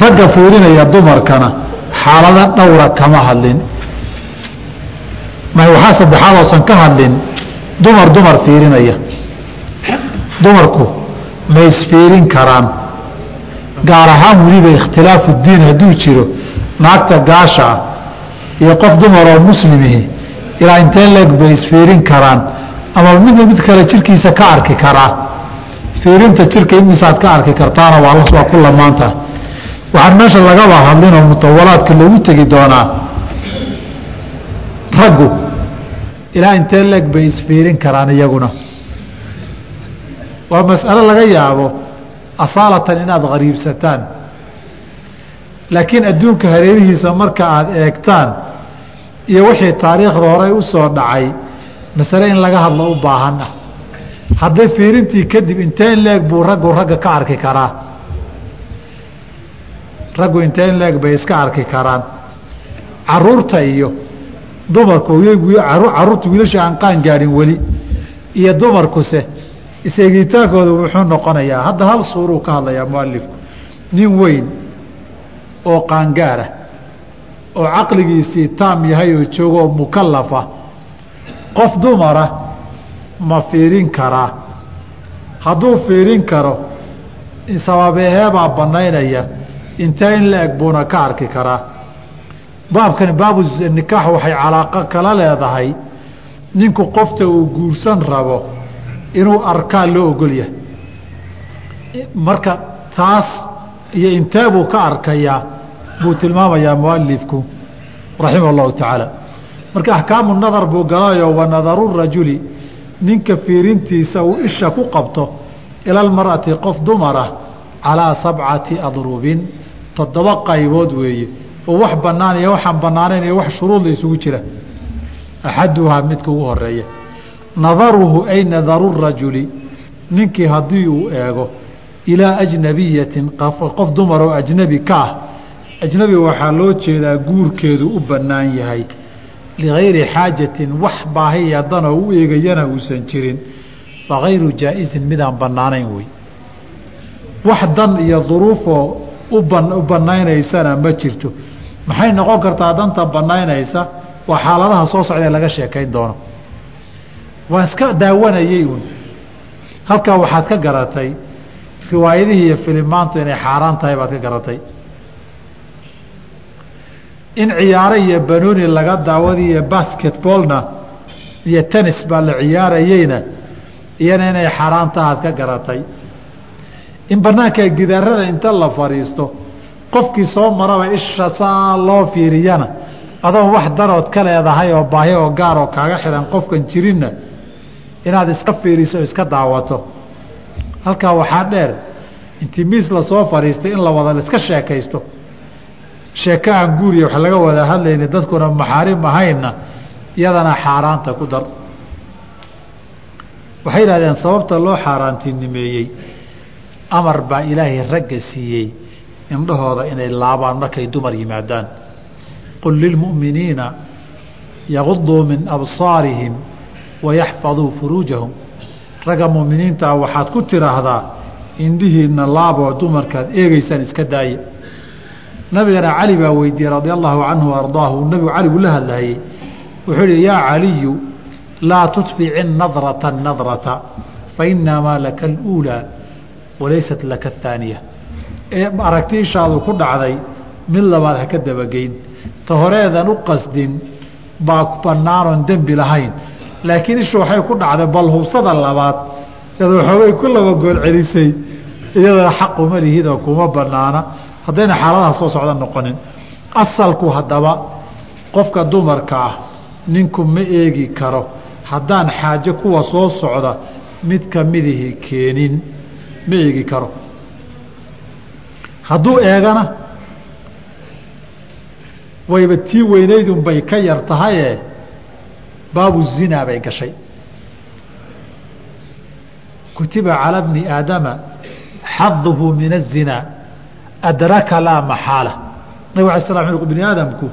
ragga fiirinaya dumarkana xaalado dhowra kama hadlin. Waxaa saddexaad oosan ka hadlin dumar dumar fiirinaya. Dumarku ma isfiirin karaan. Gaar ahaan weliba ikhtilaafu diin hadduu jiro naagta gaasha ah iyo qof dumar oo muslimihi ilaa intee leeg bay isfiirin karaan ama midba mid kale jirkiisa ka arki karaa. Fiirinta jirka imisaad ka arki kartaana waa ku lamaanta waxaan meesha lagaba hadlin oo mutawalaadka loogu tegi doonaa raggu. Ilaa intee leeg bay isfiirin karaan iyaguna. Waa mas'alo laga yaabo asaalatan inaad qariibsataan. Laakiin adduunka hareerihiisa marka aada eegtaan iyo wixii taariikhda horey u soo dhacay masale in laga hadlo u baahan ah. Hadday fiirintii kadib inteen leeg buu raggu ragga ka arki karaa raggu inteen leeg bay iska arki karaan. Caruurta iyo dumarku carruurta wiilasha aan qaan gaadhin weli. Iyo dumarkuse is-eegitaankooda wuxuu noqonayaa hadda hal suuruu ka hadlayaa mualifku nin weyn oo qaangaara oo caqligiisii taam yahay oo joogo oo mukalafa qof dumara ma fiirin karaa hadduu fiirin karo sababeheebaa banaynaya intee in la eg buuna ka arki karaa. Baabkani baabu nikaax waxay calaaqo kala leedahay. Ninku qofta uu guursan rabo inuu arkaa loo ogol yahay. Marka taas iyo intee buu ka arkayaa buu tilmaamayaa mualifku raximah اllahu tacaala. Marka axkaamu nadar buu galayo wa nadaru rajuli ninka fiirintiisa uu isha ku qabto ila almar'ati qof dumara calaa sabcati adrubin toddoba qaybood weeye oo wax bannaan iyo waxaan bannaanayn iyo wax shuruudla isugu jira. Axaduhaa midka ugu horreeya nadaruhu ay nadaru rajuli ninkii haddii uu eego ilaa ajnabiyatin qof dumar oo ajnabi ka ah. Ajnabi waxaa loo jeedaa guurkeedu u bannaan yahay. Ligayri xaajatin wax baahiya danoo u eegayana uusan jirin. Fagayru jaa'isin midaan bannaanayn wey wax dan iyo duruufoo u bannaynaysana ma jirto. Maxay noqon kartaa danta bannaynaysa waa xaaladaha soo socdae laga sheekayn doono. Waan iska daawanayey uun. Halkaa waxaad ka garatay riwaayadihii iyo filimaantu inay xaaraan tahay baad ka garatay. In ciyaaro iyo banooni laga daawadiy iyo basketballna iyo tennis baa la ciyaarayeyna iyana inay xaaraan tahaad ka garatay in banaanka gidaarada inta la fadhiisto qofkii soo maraba isha saa loo fiiriyana. Adoon wax darood ka leedahay oo baahi oo gaar oo kaaga xihan qofkan jirinna inaad iska fiiriso o iska daawato. Halkaa waxaa dheer intii miis la soo fadhiistay in la wada iska sheekaysto. Sheeko aan guuriya wax laga wada hadlayni dadkuna maxaarim ahaynna iyadana xaaraanta ku dar. Waxay yidhahdeen sababta loo xaaraantinimeeyey amar baa ilaahay ragga siiyey indhahooda inay laabaan markay dumar yimaadaan. Qul lilmu'miniina yaguduu min absaarihim wayaxfaduu furuujahum. Ragga mu'miniintaa waxaad ku tiraahdaa indhihiinna laaboo dumarkaad eegeysaan iska daaya nabigana cali baa weydiiyey radia allahu canhu ardaahu nabigu cali uu la hadlayey wuxuu yihi yaa caliyu laa tutbici nadrata nadrata fainamaa laka aluulaa walaysat laka ahaaniya ee aragti ishaadu ku dhacday mid labaad ha ka dabageyn. Ta horeedan u qasdin baa bannaanoon dembi lahayn. Laakiin ishu waxay ku dhacday bal hubsada labaad iyada waxoogay ku laba gool celisay. Iyadana xaquma lihidoo kuma banaana haddayna xaaladaha soo socda noqonin. Asalku haddaba qofka dumarka ah ninku ma eegi karo. Haddaan xaajo kuwa soo socda mid kamidihii keenin ma eegi karo hadduu eegana wayba tii weynaydunbay ka yar tahaye baabu zinaa bay gashay kutiba calى bni aadama xaduhu min الzinaa adraka laa maxaala nabig ala sla bni aadamku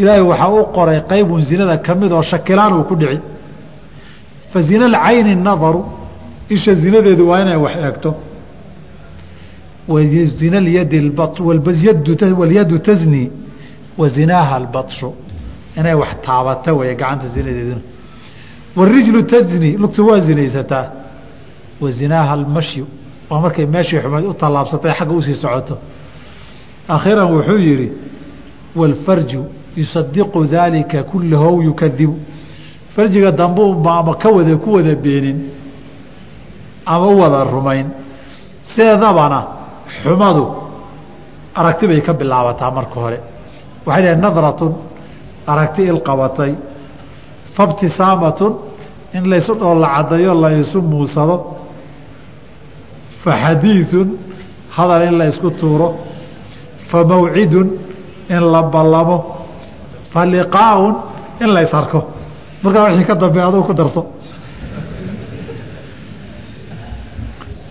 ilaahay waxaa u qoray qaybun zinada kamid oo shakilaan uu ku dhici fa zina alcayni nadaru isha zinadeedu waa inay wax eegto wazina lyadi walyadu tazni wa zinaaha albatshu inay wax taabata weeye gacanta zinadeeduna warijlu tazni lugtu waa zinaysataa wa zinaaha almashyu waa markay meeshii xumayd u tallaabsatay xagga u sii socoto akhiran wuxuu yidhi wاlfarju yusadiqu daalika kulaho w yukadibu farjiga dambe unba ama ka wada ku wada beenin ama u wada rumayn sideedabana xumadu aragti bay ka bilaabataa marka hore. Waxay dhahay nadratun aragti ilqabatay fabtisaamatun in laysu dhoolla caddayo laysu muusado. Fa xadiiثun hadal in la ysku tuuro. Fa mawcidun in la ballamo. Fa liqaaun in la ysarko markaa wixii ka dambe aduu ku darso.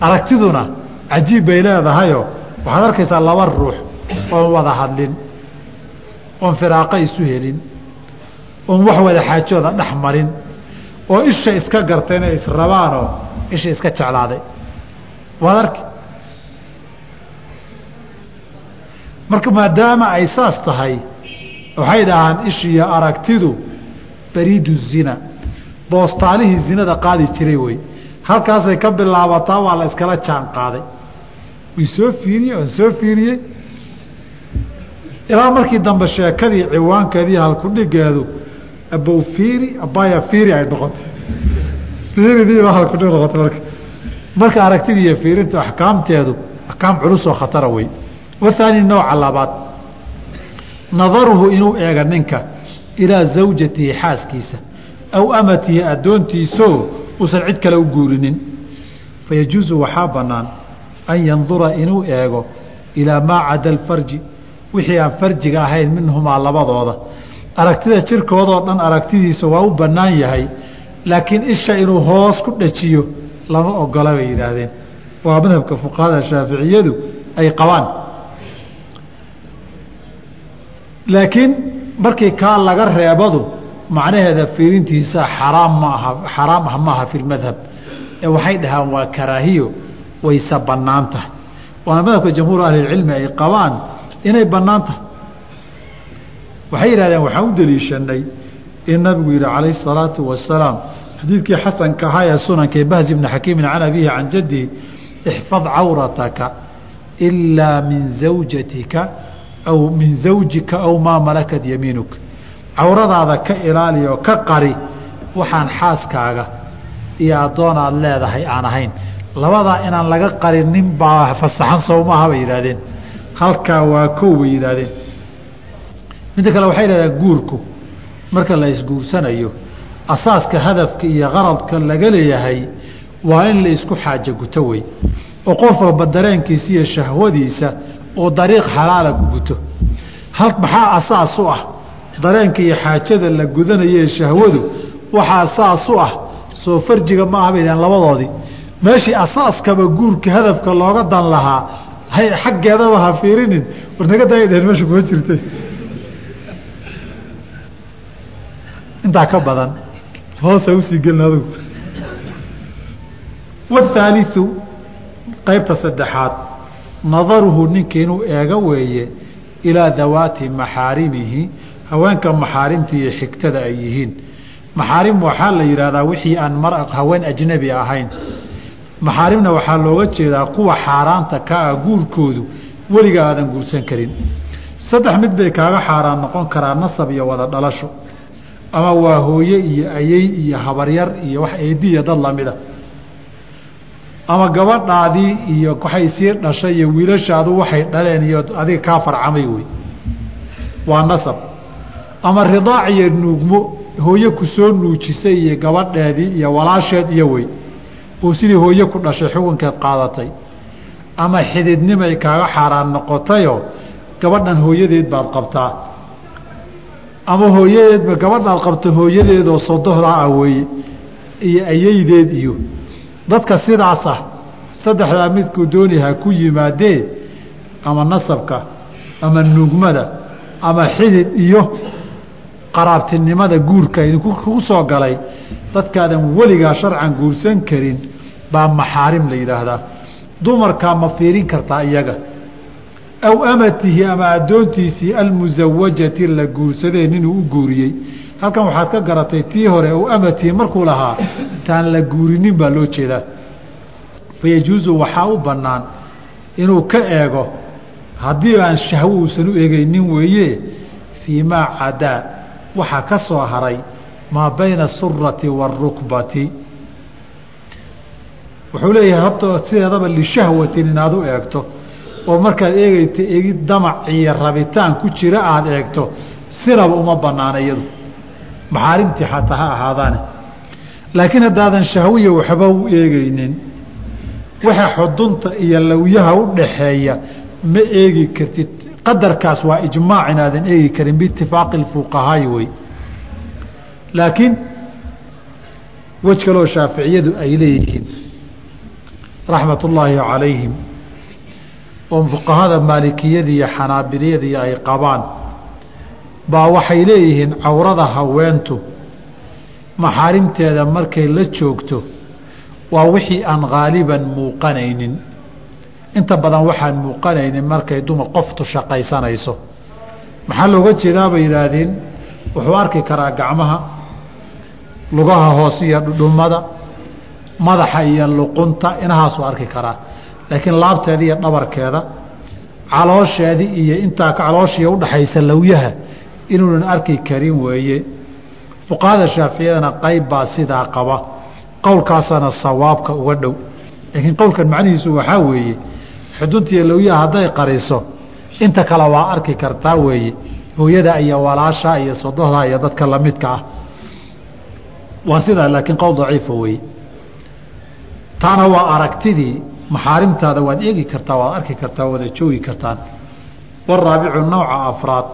Aragtiduna cajiib bay leedahayoo waxaad arkaysaa laba ruux oon wada hadlin oon firaaqa isu helin oon wax wada xaajooda dhex marin oo isha iska garta inay israbaanoo isha iska jeclaaday. Waad arki. Marka maadaama ay saas tahay waxay dhahaan ishiyo aragtidu bariidu zina boostaalihii zinada qaadi jiray wey halkaasay ka bilaabataa waa la iskala jaan qaaday way soo fiiriyey waan soo fiiriyey ilaa markii dambe sheekadii ciwaankeedii halkudhigeedu abow fiiri abaya fiiri ay noqotay. Fiiridiiba halkudhig noqotay marka. Marka aragtidii iyo fiirinta axkaamteedu axkaam culus oo khatara wey wathaani nooca labaad. Nadaruhu inuu eega ninka ilaa zawjatihi xaaskiisa aw amatihi addoontiisoo uusan cid kale u guurinin. Fayajuusu waxaa bannaan an yandura inuu eego ilaa maa cada alfarji wixii aan farjiga ahayn minhumaa labadooda. Aragtida jirkoodoo dhan aragtidiisa waa u bannaan yahay laakiin isha inuu hoos ku dhajiyo lama ogola bay yidhaahdeen. Waa madhabka fuqahada shaaficiyadu ay qabaan. Laakiin markii kaa laga reebadu macnaheeda fiirintiisa xaraam maaha xaraam ah maaha fi lmadhab ee waxay dhahaan waa karaahiyo wayse bannaan tahay. Waana madhabka jamhuur ahlilcilmi ay qabaan inay bannaan tahay. Waxay yidhahdeen waxaan u deliishanay in nabigu yidhi calayhi الsalaatu wasalaam xadiidkii xasanka ahaa ee sunanka ee bahzi bni xakiimin can abihi can jaddihi ixfad cawrataka ilaa min zawjatika aw min zawjika aw maa malakat yamiinuk cawradaada ka ilaali oo ka qari waxaan xaaskaaga iyo addoon aad leedahay aan ahayn. Labadaa inaan laga qarinin baa fasaxan sowmaha bay yidhaahdeen. Halkaa waa kow bay yidhaahdeen. Midda kale waxay yidhahdeen guurku marka la isguursanayo asaaska hadafka iyo qaradka laga leeyahay waa in la isku xaajo guto wey. Oo qof walba dareenkiisa iyo shahwadiisa oo dariiq xalaala ku guto. Hal maxaa asaas u ah dareenka iyo xaajada la gudanayee shahwadu waxaa asaas u ah soo farjiga ma aha bay dhahen labadoodii. Meeshii asaaskaba guurka hadafka looga dan lahaa xaggeedaba ha fiirinin. War naga daaya dheheen meesha kuma jirtay. Intaa ka badan hoosa u sii gelin adugu. Wahaaliu qaybta saddexaad nadaruhu ninka inuu eego weeye ilaa dawaati maxaarimihi haweenka maxaarimta iyo xigtada ay yihiin. Maxaarim waxaa la yidhaahdaa wixii aan mar haween ajnabi ahayn. Maxaarimna waxaa looga jeedaa kuwa xaaraanta ka ah guurkoodu weliga aadan guursan karin. Saddex mid bay kaaga xaaraan noqon karaa nasab iyo wada dhalasho. Ama waa hooye iyo ayey iyo habaryar iyo wax eediya dad lamida ama gabadhaadii iyo waxay sii dhashay iyo wiilashaadu waxay dhaleen iyo adiga kaa farcamay wey. Waa nasab ama ridaac iyo nuugmo hooye ku soo nuujisay iyo gabadheedii iyo walaasheed iyo wey oo sidii hooye ku dhashay xukunkeed qaadatay. Ama xididnimay kaaga xaaraan noqotayoo gabadhan hooyadeed baad qabtaa. Ama hooyadeedba gabadhaad qabta hooyadeedoo sodohdaa ah weeye iyo ayeydeed iyo. Dadka sidaas ah saddexdaa midkuu dooni ha ku yimaadee ama nasabka ama nuugmada ama xidid iyo qaraabtinimada guurka idinkugu soo galay dadkaadan weligaa sharcan guursan karin baa maxaarim la yidhaahdaa. Dumarkaa ma fiirin kartaa iyaga. Aw amatihi ama addoontiisii almusawajati la guursadeen inuu u guuriyey. Halkan waxaad ka garatay tii hore aw amatihi markuu lahaa taan la guurinin baa loo jeedaa. Fayajuusu waxaa u bannaan inuu ka eego haddii aan shahwo uusan u eegaynin weeye fii maa cadaa waxaa ka soo haray maa bayna asurati waarukbati wuxuu leeyahay hadda sideedaba lishahwatin inaad u eegto oo markaad eegayta eegid damac iyo rabitaan ku jira aada eegto sinaba uma banaana iyadu. Maxaarimtii xataa ha ahaadaane. Laakiin haddaadan shahwiya waxba u eegaynin waxa xudunta iyo lawyaha u dhaxeeya ma eegi kartid qadarkaas waa ijmaac inaadan eegi karin biitifaaqi اfuqahaai wey. Laakiin wej kaloo shaaficiyadu ay leeyihiin raxmat ullaahi calayhim oo fuqahada maalikiyada iyo xanaabiliyadii ay qabaan baa waxay leeyihiin cawrada haweentu maxaarimteeda markay la joogto waa wixii aan haaliban muuqanaynin inta badan waxaan muuqanaynin markay dumar qoftu shaqaysanayso. Maxaa looga jeedaa bay yidhaahdeen? Wuxuu arki karaa gacmaha lugaha hoose iyo dhudhumada madaxa iyo luqunta inahaasuu arki karaa. Laakiin laabteeda iyo dhabarkeeda caloosheedii iyo intaa calooshii udhaxaysa lawyaha inuunan arki karin weeye. Fuqahada shaaficiyadana qayb baa sidaa qaba. Qowlkaasana sawaabka uga dhow. Laakiin qowlkan macnihiisu waxaa weeye xuduntiiyo lawyaha hadday qariso inta kale waa arki kartaa weeye hooyada iyo walaasha iyo sodohda iyo dadka lamidka ah. Waa sidaa laakiin qowl daciifa weeye taana waa aragtidii maxaarimtaada waad eegi kartaa waad arki kartaa wada joogi kartaan. Waraabicu nooca afraad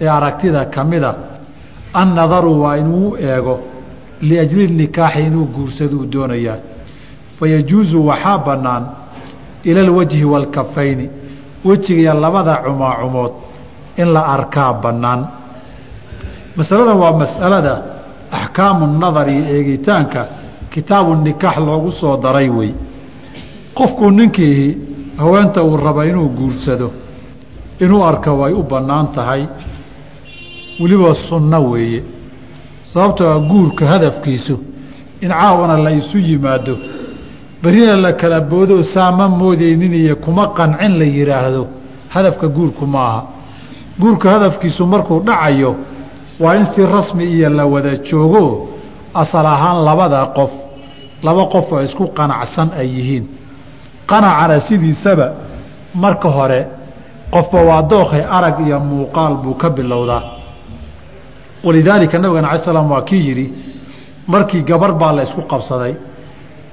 ee aragtida ka mida annadaru waa inuu eego liajli nikaaxi inuu guursaduu doonayaa. Fayajuusu waxaa bannaan ila alwajhi waalkafayni. Wejigiiyo labada cumaacumood in la arkaa bannaan. Masaladan waa mas'alada axkaamu nadar iyo eegitaanka kitaabu nikaax loogu soo daray wey. Qofkuu ninkii haweenta uu raba inuu guursado inuu arka way u bannaan tahay. Weliba sunno weeye. Sababtoo ah guurka hadafkiisu in caawana la isu yimaado berina la kala boodo saama moodaynin iyo kuma qancin la yidhaahdo hadafka guurku maaha. Guurka hadafkiisu markuu dhacayo waa in si rasmi iyo la wada joogo asal ahaan labada qof. Laba qof oo isku qanacsan ay yihiin. Qanacana sidiisaba marka hore qofba waa dookhay arag iyo muuqaal buu ka bilowdaa. Walidaalika nabigana alai slam waa kii yidhi markii gabar baa la isku qabsaday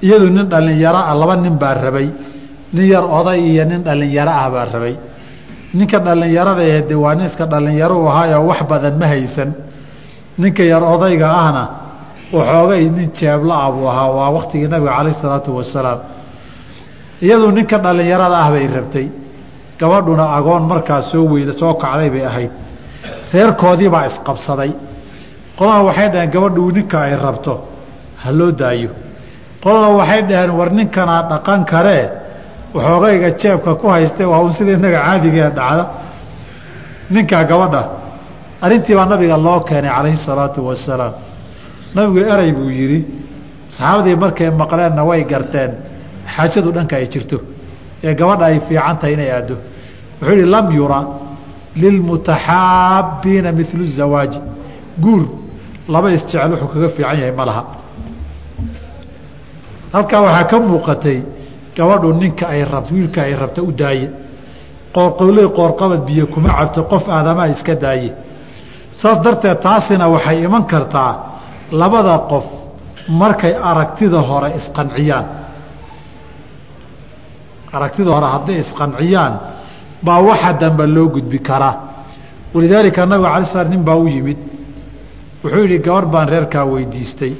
iyadu nin dhallinyaro ah laba nin baa rabay. Nin yar oday iyo nin dhallinyaro ah baa rabay. Ninka dhallinyarada de waa nin iska dhallinyaro u ahaayoo wax badan ma haysan. Ninka yar odayga ahna waxoogay nin jeebla ah buu ahaa waa waktigii nabiga calayh isalaatu wasalaam. Iyadu ninka dhallinyarada ah bay rabtay. Gabadhuna agoon markaa soo weyda soo kacday bay ahayd. Reerkoodii baa isqabsaday. Qolana waxay dhaheen gabadhu ninka ay rabto ha loo daayo qolana waxay dhaheen war ninkanaa dhaqan karee waxoogayga jeebka ku hayste waa un sida innaga caadigee dhacda. Ninkaa gabadha arrintii baa nabiga loo keenay calayhi salaatu wasalaam. Nabigu erey buu yidhi saxaabadii markay maqleenna way garteen xaajadu dhanka ay jirto ee gabadha ay fiican tahay inay aaddo wuxuu yihi lam yura lilmutaxaabbiina milu zawaaji. Guur laba isjecel wuxuu kaga fiican yahay ma laha halkaa waxaa ka muuqatay gabadhu ninka ay rab wiilka ay rabta u daaye. Qoorqowley qoorqabad biyo kuma cabto qof aadamaa iska daaye. Saas darteed taasina waxay iman kartaa labada qof markay aragtida hore isqanciyaan. Aragtida hore hadday isqanciyaan baa waxa dambe loo gudbi karaa. Walidaalika nabiga alay slam nin baa u yimid. Wuxuu yidhi gabarh baan reerkaa weydiistay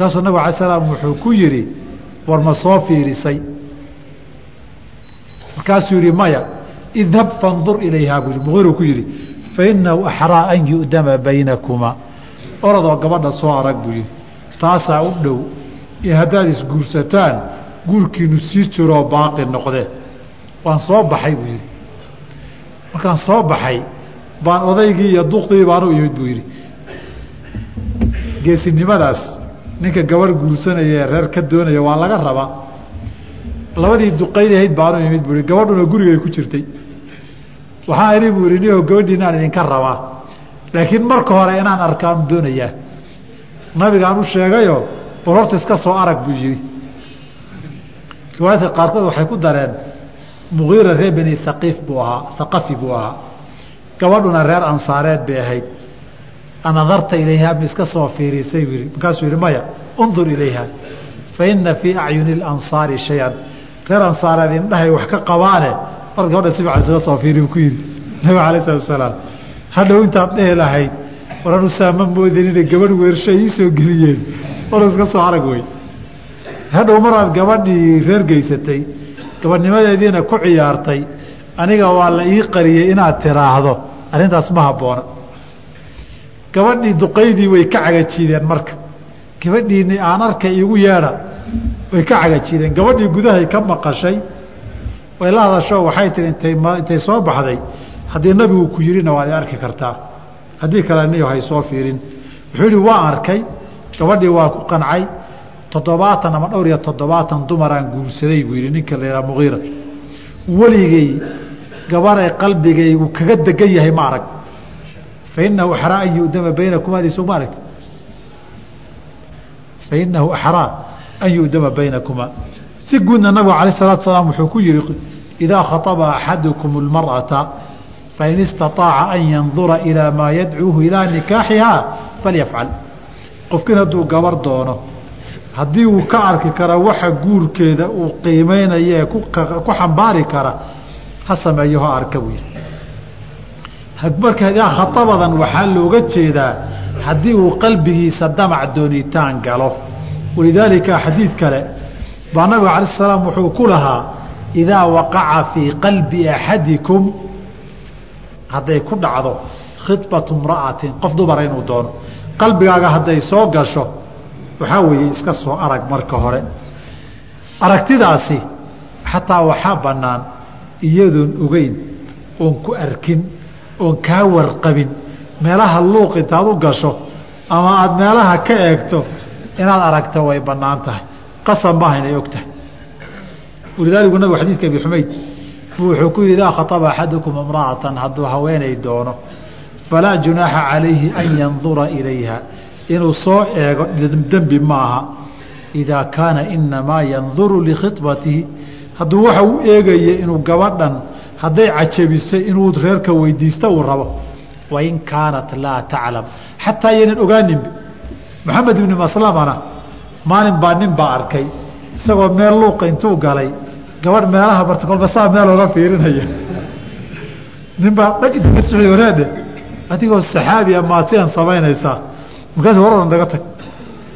markaasuu nabig alay slam wuxuu ku yidhi war ma soo fiirisay? Markaasuu yidhi maya idhab fandur ilayhaa buu muqiruu ku yidhi fainahu axraa an yu'dama baynakumaa orodoo gabadha soo arag buu yidhi taasaa u dhow haddaad isguursataan guurkiinu sii jiroo baaqi noqde. Waan soo baxay buu yidhi. Markaan soo baxay baan odaygii iyo duqdii baan u imid buu yidhi. Geesinimadaas ninka gabadh guursanaya ee reer ka doonaya waa laga rabaa. Labadii duqayd ahayd baanu imid buu gabadhuna gurigay ku jirtay. Waxaa idhi buu ihi niho gabadhiinaan idinka rabaa. Laakiin marka hore inaan arkaanu doonayaa nabigaan u sheegayo bal horta iska soo arag buu yidhi. Riwaayadka qaarkood waxay ku dareen mugiira reer beni haqiif buu ahaa haqafi buu ahaa. Gabadhuna reer ansaareed bay ahayd anadarta ilayhaa ma iska soo fiirisay markaasuu yihi maya undur ilayha fa ina fii acyuni اlansaari shay-an reer ansaareed indhahay wax ka qabaane or gabadha si fiican isaga soo fiiri ku yidhi nabiga alay salatu asalaam hadhow intaad dhehi lahayd waran usaama moodin inay gabadh weersha ii soo geliyeen or iska soo arag wey hadhow maraad gabadhii reer geysatay gabadhnimadeediina ku ciyaartay aniga waa la ii qariyey inaad tiraahdo arrintaas ma habboona gabadhii duqaydii way ka cagajiideen marka. Gabadhiini aan arkay igu yeedha way ka cagajiideen gabadhii gudahay ka maqashay way la hadasho waxay tihi intay soo baxday. Haddii nabigu ku yidhina waad arki kartaa. Haddii kale niyo hay soo fiirin. Wuxuu yihi waa arkay. Gabadhii waa ku qancay. Toddobaatan ama dhowr iyo toddobaatan dumaraan guursaday buu yidhi ninka la yidhaha mugiira. Weligay gabaray qalbigaygu kaga degan yahay ma arag fa inahu axraa an yu'dama baynakum adiisu ma aragti fa inahu axraa an yu'dama baynakuma si guudna nabigu alayh salatu salaam wuxuu ku yihi idaa khaطaba axadukum اlmarأata fain istaطaaca an yandura ilaa maa yadcuuhu ilaa nikaaxihaa falyafcal qofkin hadduu gabar doono haddii uu ka arki kara waxa guurkeeda uu qiimeynaya ee ku xambaari kara ha sameeyo ha arka buu yihi marka idaa khaabadan waxaa looga jeedaa haddii uu qalbigiisa damac doonitaan galo. Walidaalika xadiid kale baa nabiga alay salaam wuxuu ku lahaa idaa waqaca fii qalbi axadikum hadday ku dhacdo khibatu mra'atin qof dumara inuu doono. Qalbigaaga hadday soo gasho waxaa weeye iska soo arag marka hore. Aragtidaasi xataa waxaa bannaan iyadoon ogeyn oon ku arkin oon kaa warqabin meelaha luuq intaad u gasho ama aada meelaha ka eegto inaad aragto way bannaan tahay. Qasab maaha inay og tahay. Walidaaligu nabigu xadiidka abi xumayd buu wuxuu ku yidhi idaa khaطaba axadukum imra'atan hadduu haweenay doono falaa junaaxa calayhi an yandura ilayha. Inuu soo eego dembi maaha. Idaa kaana inamaa yanduru likhibatihi hadduu waxa u eegaya inuu gabadhan hadday cajabisay inuu reerka weydiista uu rabo. Wain kaanat laa taclam xataa ayaynan ogaaninba. Maxamed ibni maslamana maalin baa nin baa arkay. Isagoo meel luuqa intuu galay. Gabadh meelaha barta kolba saa meel oga fiirinaya. Nin baa dhagdasui wareedhe adigoo saxaabiya maad sidan samaynaysaa. Markaas waran naga tag.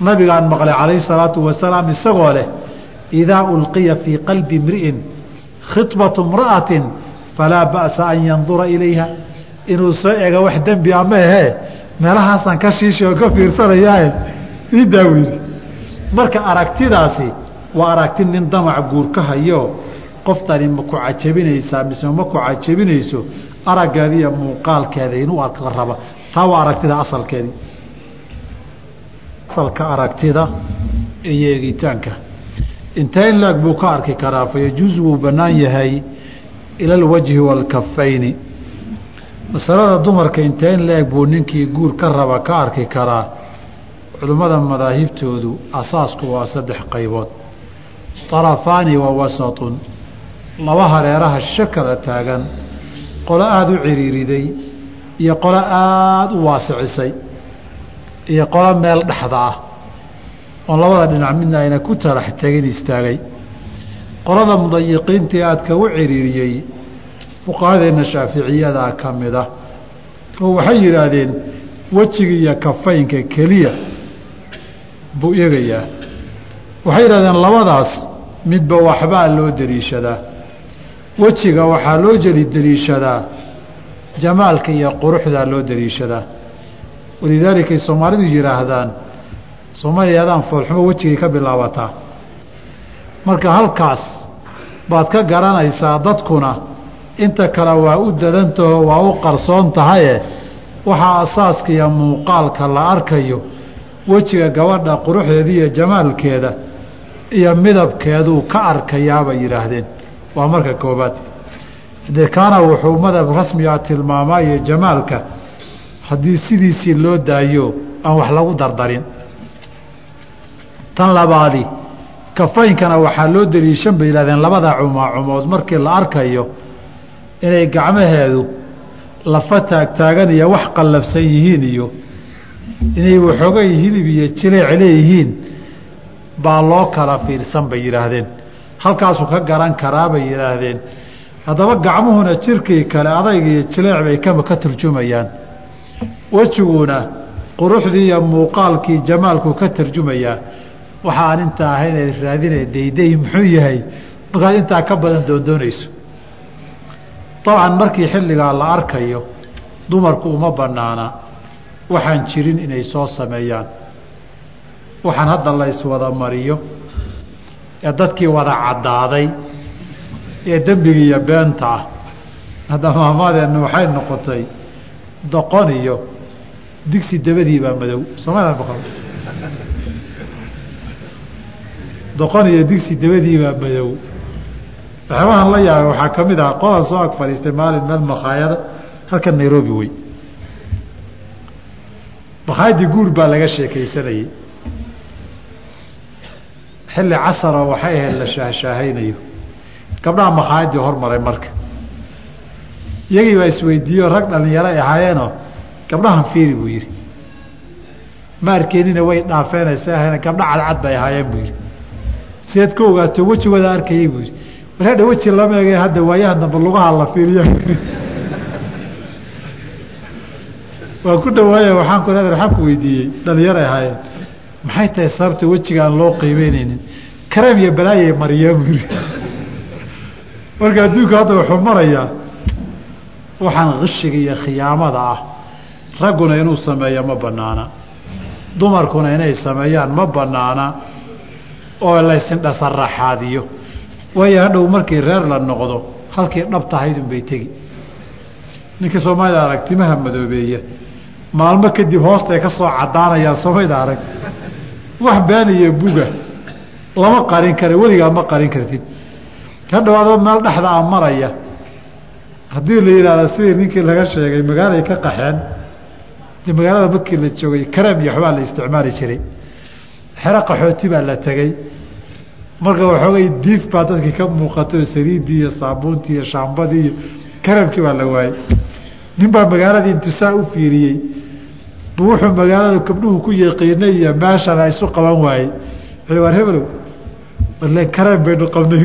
Nabigaan maqlay calayhi salaatu wasalaam isagoo leh idaa ulqiya fii qalbi imri'in khibatu imra'atin falaa ba'sa an yandura ilayha. Inuu soo ega wax dembi ama ahee meelahaasaan ka shiishi oo ka fiirsanayaae ii daawiiri marka aragtidaasi waa aragti nin damac guur ka hayo. Qoftani ma ku cajabinaysaa mise ma ku cajabinayso. Araggeeda iyo muuqaalkeeda inuu arko raba. Taa waa aragtida asalkeedii asalka aragtida iyo eegitaanka intee in laeg buu ka arki karaa fayajuusu wuu bannaan yahay ila alwajhi waalkafayni masalada dumarka intee in la-eg buu ninkii guur ka raba ka arki karaa culimmada madaahibtoodu asaasku waa saddex qaybood. طarafaani wa wasatun. Laba hareeraha shakada taagan. Qolo aada u ciriiriday iyo qolo aada u waasicisay iyo qolo meel dhexda ah. Oon labada dhinac midna ayna ku tarax tegin istaagay qolada mudayiqiintii aadka u ciriiriyey fuqahadeenna shaaficiyadaa ka mid ah oo waxay yidhaahdeen wejiga iyo kafaynka keliya buu eegayaa. Waxay yidhahdeen labadaas midba waxbaa loo deliishadaa wejiga waxaa loo jeli deliishadaa jamaalka iyo quruxdaa loo deliishadaa walidaalikay soomaalidu yidhaahdaan soomaaliya adaan foolxumo wejigay ka bilaabataa marka halkaas baad ka garanaysaa dadkuna inta kale waa u dadantaho waa u qarsoon tahaye waxaa asaaska iyo muuqaalka la arkayo wejiga gabadha quruxdeeda iyo jamaalkeeda iyo midabkeeduu ka arkayaabay yidhaahdeen. Waa marka koobaad dee kaana wuxuu madab rasmiga tilmaamaa iyo jamaalka haddii sidiisii loo daayo aan wax lagu dardarin. Tan labaadi kafaynkana waxaa loo daliishan bay yihahdeen labada cumaacumood markii la arkayo inay gacmaheedu lafa taagtaagan iyo wax qallafsan yihiin iyo inay waxoogay hilib iyo jileec leeyihiin baa loo kala fiirsan bay yidhaahdeen. Halkaasuu ka garan karaa bay yidhaahdeen. Haddaba gacmuhuna jirkii kale adayg iyo jileec bay kama ka turjumayaan wejiguna quruxdii iyo muuqaalkii jamaalku ka tarjumayaa waxa aan intaa ahayn raadina dayday muxuu yahay markaad intaa ka badan doondoonayso. Dabcan markii xilligaa la arkayo dumarku uma banaana waxaan jirin inay soo sameeyaan. Waxaan hadda la iswada mariyo. Ee dadkii wada caddaaday ee dembigii iyo beenta ah. Hadda maamaadeenna waxay noqotay doqon iyo digsi dabadii baa madow. Soomada boqol doqon iyo digsi dabadii baa madow waxyaabahan la yaabay waxaa ka mid ah qolan soo ag fadhiistay maalin meel makhaayada halkan nairobi wey makhaayadii guur baa laga sheekaysanayey xilli casaroo waxay ahayd la shaahshaahaynayo gabdhaha makhaayadii hormaray marka. Iyagii baa isweydiiyo rag dhalinyaro ay ahaayeenoo gabdhahan fiiri buu yidhi. Ma arkeenina way dhaafeenaysa ahayn gabdha cadcad bay ahaayeen buu yidhi sideed ka ogaato wejigooda arkayey buu war hadha weji lama hadda waayahan dambe lugaha la fiiriyo. Waan ku dhawaaya waxaan ku leedahay waxaan ku weydiiyey dhalinyaray ahaayeen. Maxay tahay sababta wejiga aan loo qiimeyneynin kareem iyo balaayay mariyaa buu yidhi marka adduunka hadda wuxuu marayaa waxaan kishiga iyo khiyaamada ah. Ragguna inuu sameeyo ma banaana dumarkuna inay sameeyaan ma banaana oo laysindhasaraxaadiyo waayo hadhow markii reer la noqdo halkii dhabtahaydun bay tegi. Ninka soomaalida arag timaha madoobeeya. Maalmo kadib hoostay ka soo cadaanayaan soomaalida arag wax been iyo buga. Lama qarin kara weligaa ma qarin kartid. Hadhow adoo meel dhexda a maraya haddii la yidhaahdo sidii ninkii laga sheegay magaalay ka qaxeen de magaalada markii la joogay kareem iyo waxbaa la isticmaali jiray xero qaxooti baa la tegey marka waxoogay diif baa dadkii ka muuqato saliiddii iyo saabuuntii iyo shaambadii iyo kareemkii baa la waayey nin baa magaaladii intusaa u fiiriyey. Bu wuxuu magaalada gabdhuhu ku yaqiinay iyo meeshana isu qaban waayey. War hebelow warle kareem baynu qabnay.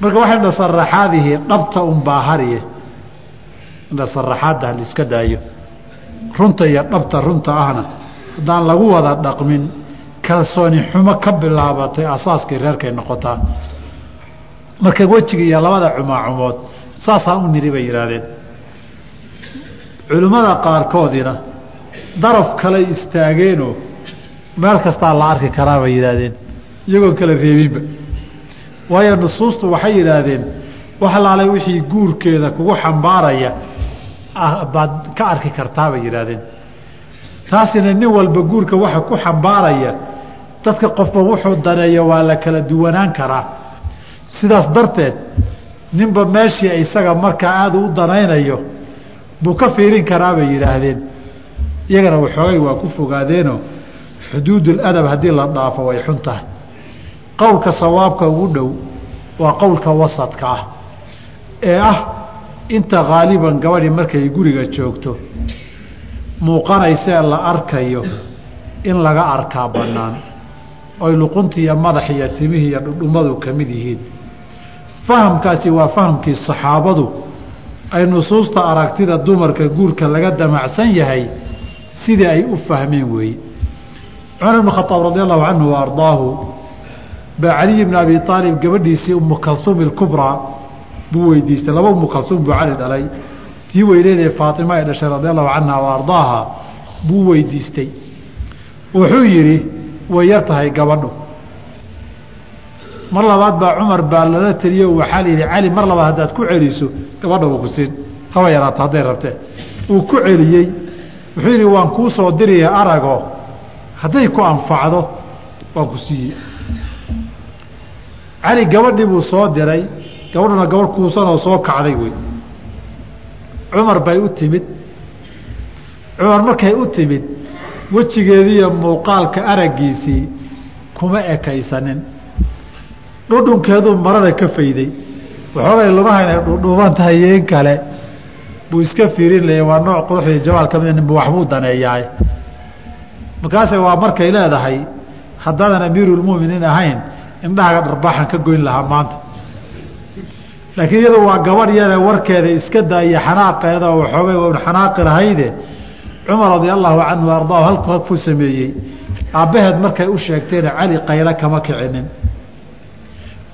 Marka waxa indhasaraxaadihii dhabta unbaa hariye. Indhasaraxaadda haliska daayo. Runta iyo dhabta runta ahna haddaan lagu wada dhaqmin kalsooni xumo ka bilaabatay asaaskii reerkay noqotaa. Marka wejiga iyo labada cumaacumood saasaan u niri bay yidhaahdeen. Culimmada qaarkoodina daraf kale istaageenoo meel kastaa la arki karaa bay yidhaahdeen iyagoon kala reebinba. Waayo nusuustu waxay yidhaahdeen wax wixii guurkeeda kugu xambaaraya baad ka arki kartaa bay yidhaahdeen taasina nin walba guurka waxa ku xambaaraya dadka qofba wuxuu daneeyo waa la kala duwanaan karaa. Sidaas darteed ninba meeshii isaga markaa aada u danaynayo buu ka fiirin karaa bay yidhaahdeen. Iyagana waxoogay waa ku fogaadeenoo xuduuduladab haddii la dhaafo way xun tahay. Qowlka sawaabka ugu dhow waa qowlka wasadka ah. Ee ah inta haaliban gabadhii markay guriga joogto muuqanaysee la arkayo in laga arkaa bannaan. Oy luquntii iyo madax iyo timihii iyo dhudhummadu ka mid yihiin. Fahamkaasi waa fahamkii saxaabadu ay nusuusta aragtida dumarka guurka laga damacsan yahay sidii ay u fahmeen weeye cumar ibnu khaaab radi allahu canhu wa ardaahu baa caliy bni abi aalib gabadhiisii umu kalsuum ilkubraa buu weydiistay. Laba umu kalsuum buu cali dhalay tii weyneedee faatima ay dhashay radi allahu canha wa ardaaha buu weydiistay. Wuxuu yidhi way yar tahay gabadhu. Mar labaad baa cumar baa lala teliyo waxaa la yidhi cali mar labaad haddaad ku celiso gabadha wuu ku siin. Haba yaraato hadday rabtee. Uu ku celiyey wuxuu yidhi waan kuu soo diraya arago. Hadday ku anfacdo waan ku siiyey. Cali gabadhii buu soo diray gabadhuna gabadh kuusanoo soo kacday wey cumar bay u timid. Cumar markay u timid wejigeediiyo muuqaalka araggiisii kuma ekaysanin. Dhudhunkeeduu marada ka fayday. Waxoogay lugaha inay dhudhuuban tahay iyo in kale. Buu iska fiirin laya waa nooc quruxdii jamaal ka mida ninba waxbuu daneeyaay markaase waa markay leedahay haddaadan amiiruulmu'miniin ahayn indhahaga dharbaaxan ka goyn lahaa maanta laakiin iyadu waa gabadh yare warkeeda iska daaiyo xanaaqeeda oo waxoogay un xanaaqi lahayde cumar radia allahu canhu ardaahu halku halkuu sameeyey. Aabbaheed markay u sheegteena cali qaylo kama kicinin.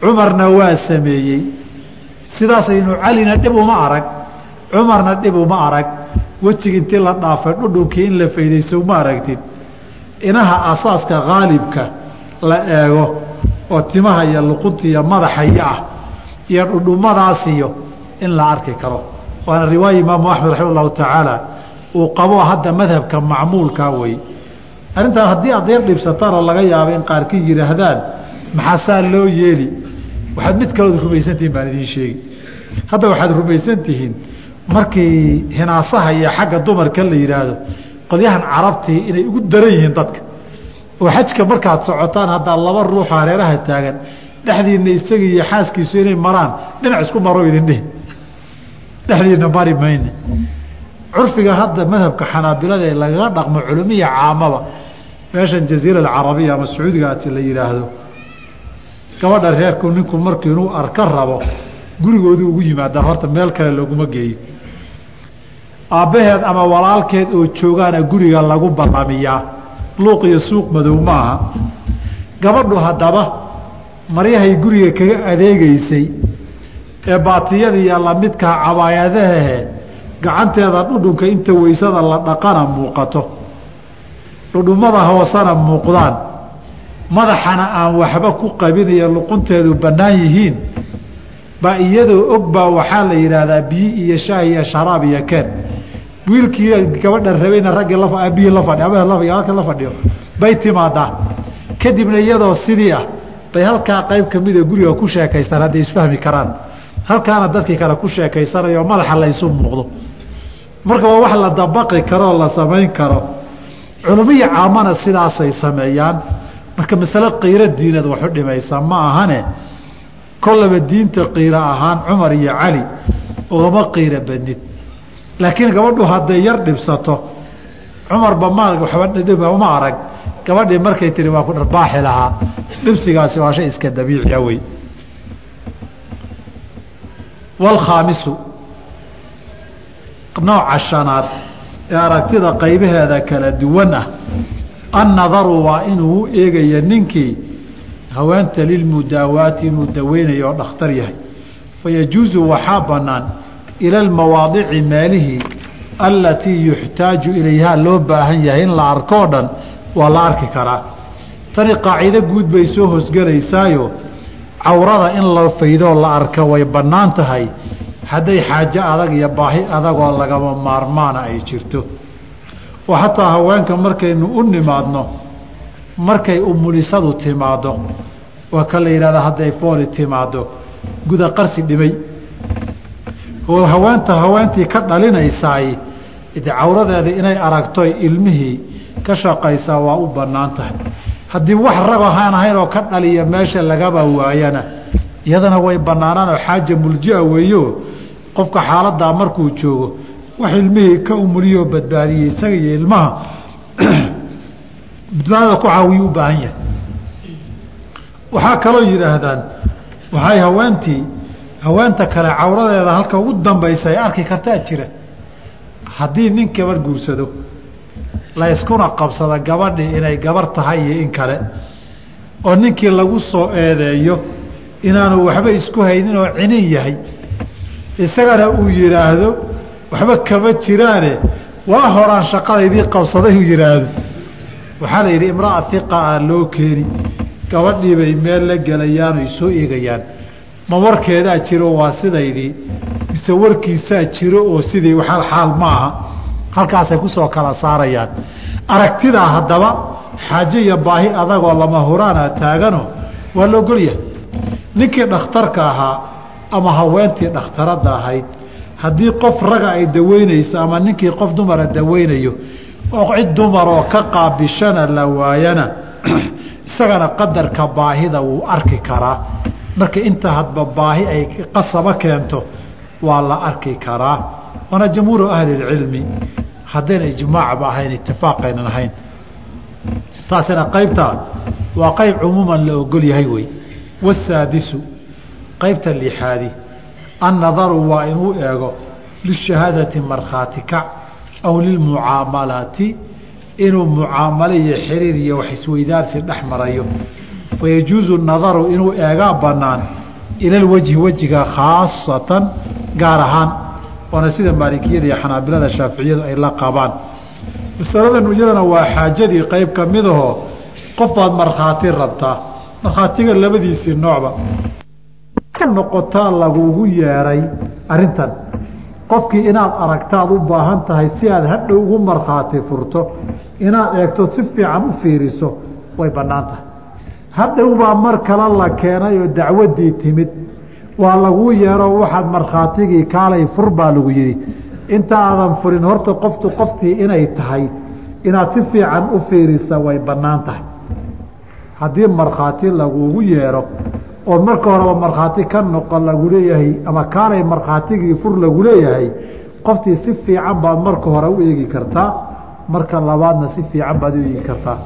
Cumarna waa sameeyey. Sidaasaynu calina dhib uma arag. Cumarna dhib uma arag. Wejiga intii la dhaafay dhudhunkii in la faydayso uma aragtid. Inaha asaaska haalibka la eego oo timaha iyo luqunta iyo madaxaya ah iyo dhudhumadaasiyo in la arki karo. Waana riwaaya imaamu axmed raxima allahu tacaala uu qabo hadda madhabka macmuulkaa wey arrintaan haddii aad yar dhibsataanoo laga yaabo in qaarkii yidhaahdaan maxaasaa loo yeeli? Waxaad mid kalood rumaysantihiin baan idiin sheegi hadda waxaad rumaysan tihiin markii hinaasaha iyo xagga dumarka la yidhaahdo qolyahan carabtii inay ugu daran yihiin dadka. Oo xajka markaad socotaan haddaa laba ruuxo hareeraha taagan dhexdiina isaga iyo xaaskiisu inay maraan dhinac isku maro idin dhihi. Dhexdiina mari mayne curfiga hadda madhabka xanaabilada ee lagaga dhaqmo culumiya caamaba meeshan jaziira alcarabiya ama sacuudiga ati la yidhaahdo gabadha reerku ninku markii inuu arka rabo gurigoodu ugu yimaadaan horta meel kale looguma geeyo. Aabbaheed ama walaalkeed oo joogaana guriga lagu ballamiyaa luuq iyo suuq madow maaha gabadhu haddaba maryahay guriga kaga adeegaysay ee baatiyadiiyo lamidkaa cabaayadahehe gacanteeda dhudhunka inta weysada la dhaqana muuqato. Dhudhummada hoosena muuqdaan. Madaxana aan waxba ku qabinayo luqunteedu bannaan yihiin baa iyadoo og baa waxaa la yidhaahdaa biyi iyo shaah iyo sharaab iyo keen. Wiilkii gabadha rabayna raggii aabihii la fadhi abahe halka la fadhiyo bay timaadaa. Kadibna iyadoo sidii ah bay halkaa qayb kamida guriga ku sheekaystaan hadday isfahmi karaan. Halkaana dadkii kale ku sheekaysanayo madaxa laysu muuqdo. Marka waa wax la dabaqi karoo la samayn karo. Culumiya caamana sidaasay sameeyaan. Marka masale qiiro diinad waxu dhimaysa ma ahane kollaba diinta qiiro ahaan cumar iyo cali ugama qiiro badnid. Laakiin gabadhu hadday yar dhibsato cumarba ma waba uma arag gabadhii markay tihi waa ku dharbaaxi lahaa dhibsigaasi waa shay iska dabiiciya wey waalkhaamisu nooca shanaad ee aragtida qaybaheeda kala duwan ah annadaru waa inuu u eegaya ninkii haweenta lilmudaawaati inuu daweynayo oo dhakhtar yahay. Fayajuusu waxaa bannaan ila almawaadici meelihii allatii yuxtaaju ilayhaa loo baahan yahay in la arkoo dhan waa la arki karaa. Tani qaacido guud bay soo hosgelaysaayo cawrada in la faydoo la arka way bannaan tahay. Hadday xaajo adag iyo baahi adagoo lagama maarmaana ay jirto. Oo xataa haweenka markaynu u nimaadno markay umulisadu timaaddo waa ka la yidhahdaa hadday fooli timaaddo. Guda qarsi dhimay oo haweenta haweentii ka dhalinaysaay de cawradeeda inay aragtoy ilmihii ka shaqaysaa waa u bannaan tahay haddii wax rag ahaan ahayn oo ka dhaliya meesha lagaba waayana iyadana way bannaanaan oo xaaja muljia weeyo. Qofka xaaladaa markuu joogo wax ilmihii ka umuliyoo badbaadiyey isaga iyo ilmaha badbaadada ku caawiyu u baahan yahay. Waxaa kaloo yidhaahdaan waxay haweentii haweenta kale cawradeeda halka ugu dambaysa ay arki kartaa jira. Haddii nin gabar guursado la yskuna qabsada gabadhii inay gabar tahay iyo in kale. Oo ninkii lagu soo eedeeyo inaanu waxba isku haynin oo cinin yahay. Isagana uu yidhaahdo waxba kama jiraane waa horaan shaqadaydii qabsaday uu yidhaahdo waxaa la yidhi imra'a hiqa a loo keeni. Gabadhiibay meel la gelayaan oy soo eegayaan. Ma warkeedaa jiro waa sidaydii. Mise warkiisaa jiro oo sidii waxal xaal ma aha halkaasay ku soo kala saarayaan. Aragtidaa haddaba xaaje iyo baahi adagoo lama huraana taagano waa la ogolyahay ninkii dhakhtarka ahaa ama haweentii dhakhtaradda ahayd haddii qof raga ay daweynayso ama ninkii qof dumara daweynayo oo cid dumaroo ka qaabishana la waayana isagana qadarka baahida wuu arki karaa. Marka inta hadba baahi ay qasaba keento waa la arki karaa. Waana jamhuuru ahli اlcilmi haddayna ijmaacba ahayn itifaaqaynan ahayn. Taasina qaybtaa waa qayb cumuuman la ogol yahay wey. Wasaadisu qaybta lixaadi annadaru waa inuu eego lishahaadati markhaati kac aw lilmucaamalaati inuu mucaamalo iyo xiriir iyo wax isweydaarsi dhex marayo. Fayajuuzu nadaru inuu eegaa bannaan ila lwajhi wejiga khaasatan gaar ahaan waana sida maalikiyada iyo xanaabilada shaaficiyadu ay la qabaan masaladan iyadana waa xaajadii qayb ka midahoo qof baad markhaati rabtaa markhaatiga labadiisii noocba. Noqotaa lagugu yeeray arrintan. Qofkii inaad aragtaad u baahan tahay si aad hadhow ugu markhaati furto inaad eegtood si fiican u fiiriso way bannaan tahay hadhow baa mar kale la keenay oo dacwaddii timid waa laguu yeero waxaad markhaatigii kaalay fur baa lagu yidhi. Inta aadan furin horta qoftu qoftii inay tahay inaad si fiican u fiirisa way bannaan tahay. Haddii markhaati lagugu yeero oo marka horeba markhaati ka noqo lagu leeyahay ama kaalay markhaatigii fur lagu leeyahay qoftii si fiican baad marka hore u eegi kartaa marka labaadna si fiican baad u eegi kartaa.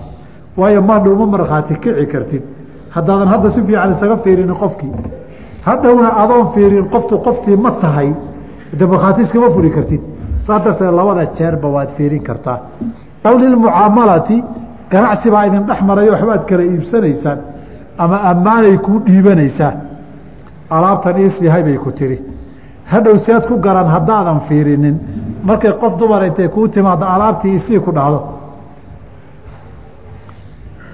Waayo madhow ma markhaati kici kartid. Haddaadan hadda si fiican isaga fiirinin qofkii hadhowna adoon fiirin qoftu qoftii ma tahay de markhaati iskama furi kartid. Saa darteed labada jeerba waad fiirin kartaa. Aw lilmucaamalati ganacsi baa idin dhex marayo waxbaad kala iibsanaysaan ama ammaanay kuu dhiibanaysaa alaabtan iisihay bay ku tiri. Hadhow si aad ku garan haddaadan fiirinin. Markay qof dumar intay kuu timaado alaabtii isii ku dhahdo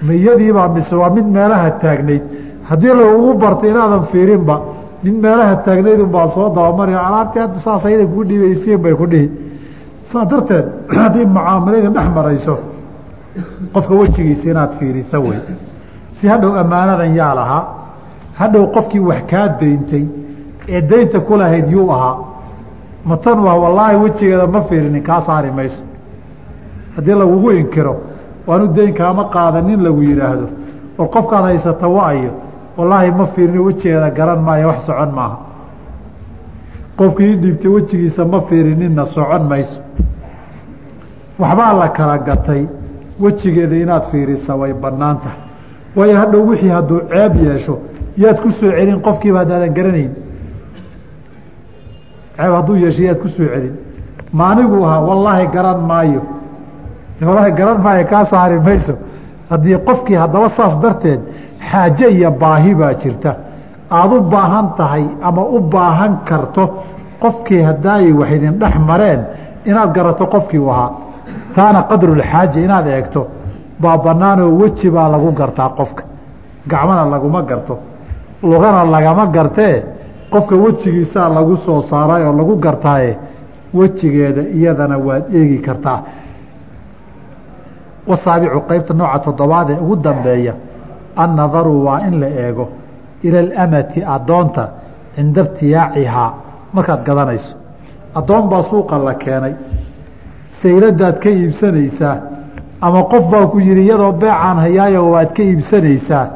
miyadiibaa mise waa mid meelaha taagnayd haddii lagugu bartay inaadan fiirinba mid meelaha taagnayd unbaa soo dabamari alaabtii hadda saas ayada kuu dhiibaysiin bay ku dhihi. Saa darteed haddii mucaamaladii dhex marayso qofka wejigiisa inaad fiiriso wey si hadhow ammaanadan yaa lahaa hadhow qofkii wax kaa dayntay ee daynta ku lahayd yuu ahaa matan waa wallaahi wejigeeda ma fiirinin kaa saari mayso. Haddii lagugu inkiro waanu dayn kaama qaadanin lagu yidhaahdo. Oo qofkaad haysata waayo wallaahi ma fiirino wejigeeda garan maayo wax socon maaha. Qofkii dhiibtay wejigiisa ma fiirininna socon mayso. Waxbaa la kala gatay. Wejigeeda inaad fiirisa way bannaan tahay. Waayo hadhow wixii hadduu ceeb yeesho yaad ku soo celin qofkiiba haddaadan garanayn. Ceeb hadduu yeesho yaad ku soo celin. Maanigu ahaa wallaahi garan maayo. Wallaahi garan maayo kaa saari mayso. Haddii qofkii haddaba saas darteed xaaje iyo baahi baa jirta. Aada u baahan tahay ama u baahan karto qofkii haddaayay wax idin dhex mareen inaad garato qofkii u ahaa. Taana qadrulxaaja inaad eegto baa bannaanoo weji baa lagu gartaa qofka. Gacmana laguma garto. Lugana lagama gartee qofka wejigiisaa lagu soo saaray oo lagu gartaaye wejigeeda iyadana waad eegi kartaa. Wasaabicu qeybta nooca toddobaad ee ugu dambeeya annadaru waa in la eego ila alamati addoonta cinda ibtiyaacihaa. Markaad gadanayso addoon baa suuqa la keenay sayladaad ka iibsanaysaa ama qof baa ku yihi iyadoo beecaan hayaayo waad ka iibsanaysaa.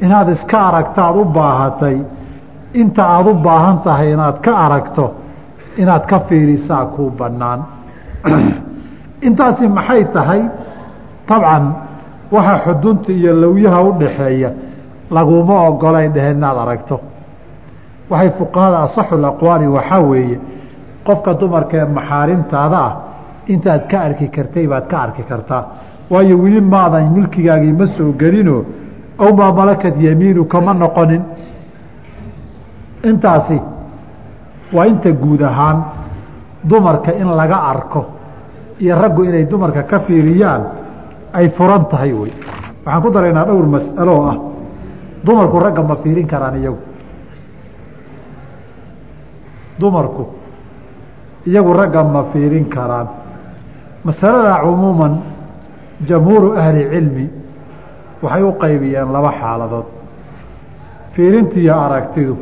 Inaad iska aragtaad u baahatay. Inta aada u baahan tahay inaad ka aragto inaad ka fiirisaa kuu bannaan. Intaasi maxay tahay? Dabcan waxaa xudunta iyo lawyaha u dhaxeeya laguma ogolay dheheen inaad aragto. Waxay fuqahada asaxul aqwaali waxaa weeye qofka dumarka ee maxaarimtaada ah intaad ka arki kartay baad ka arki kartaa. Waayo weli maadan milkigaagii ma soo gelinoo aw maa malakat yamiinu kama noqonin. Intaasi waa inta guud ahaan dumarka in laga arko iyo raggu inay dumarka ka fiiriyaan ay furan tahay wey. Waxaan ku daraynaa dhowr mas'aloo ah. Dumarku ragga ma fiirin karaan iyagu. Dumarku iyagu ragga ma fiirin karaan. Masalada cumuuman jamhuuru ahli cilmi waxay u qaybiyeen laba xaaladood. Fiirintiiyo aragtidu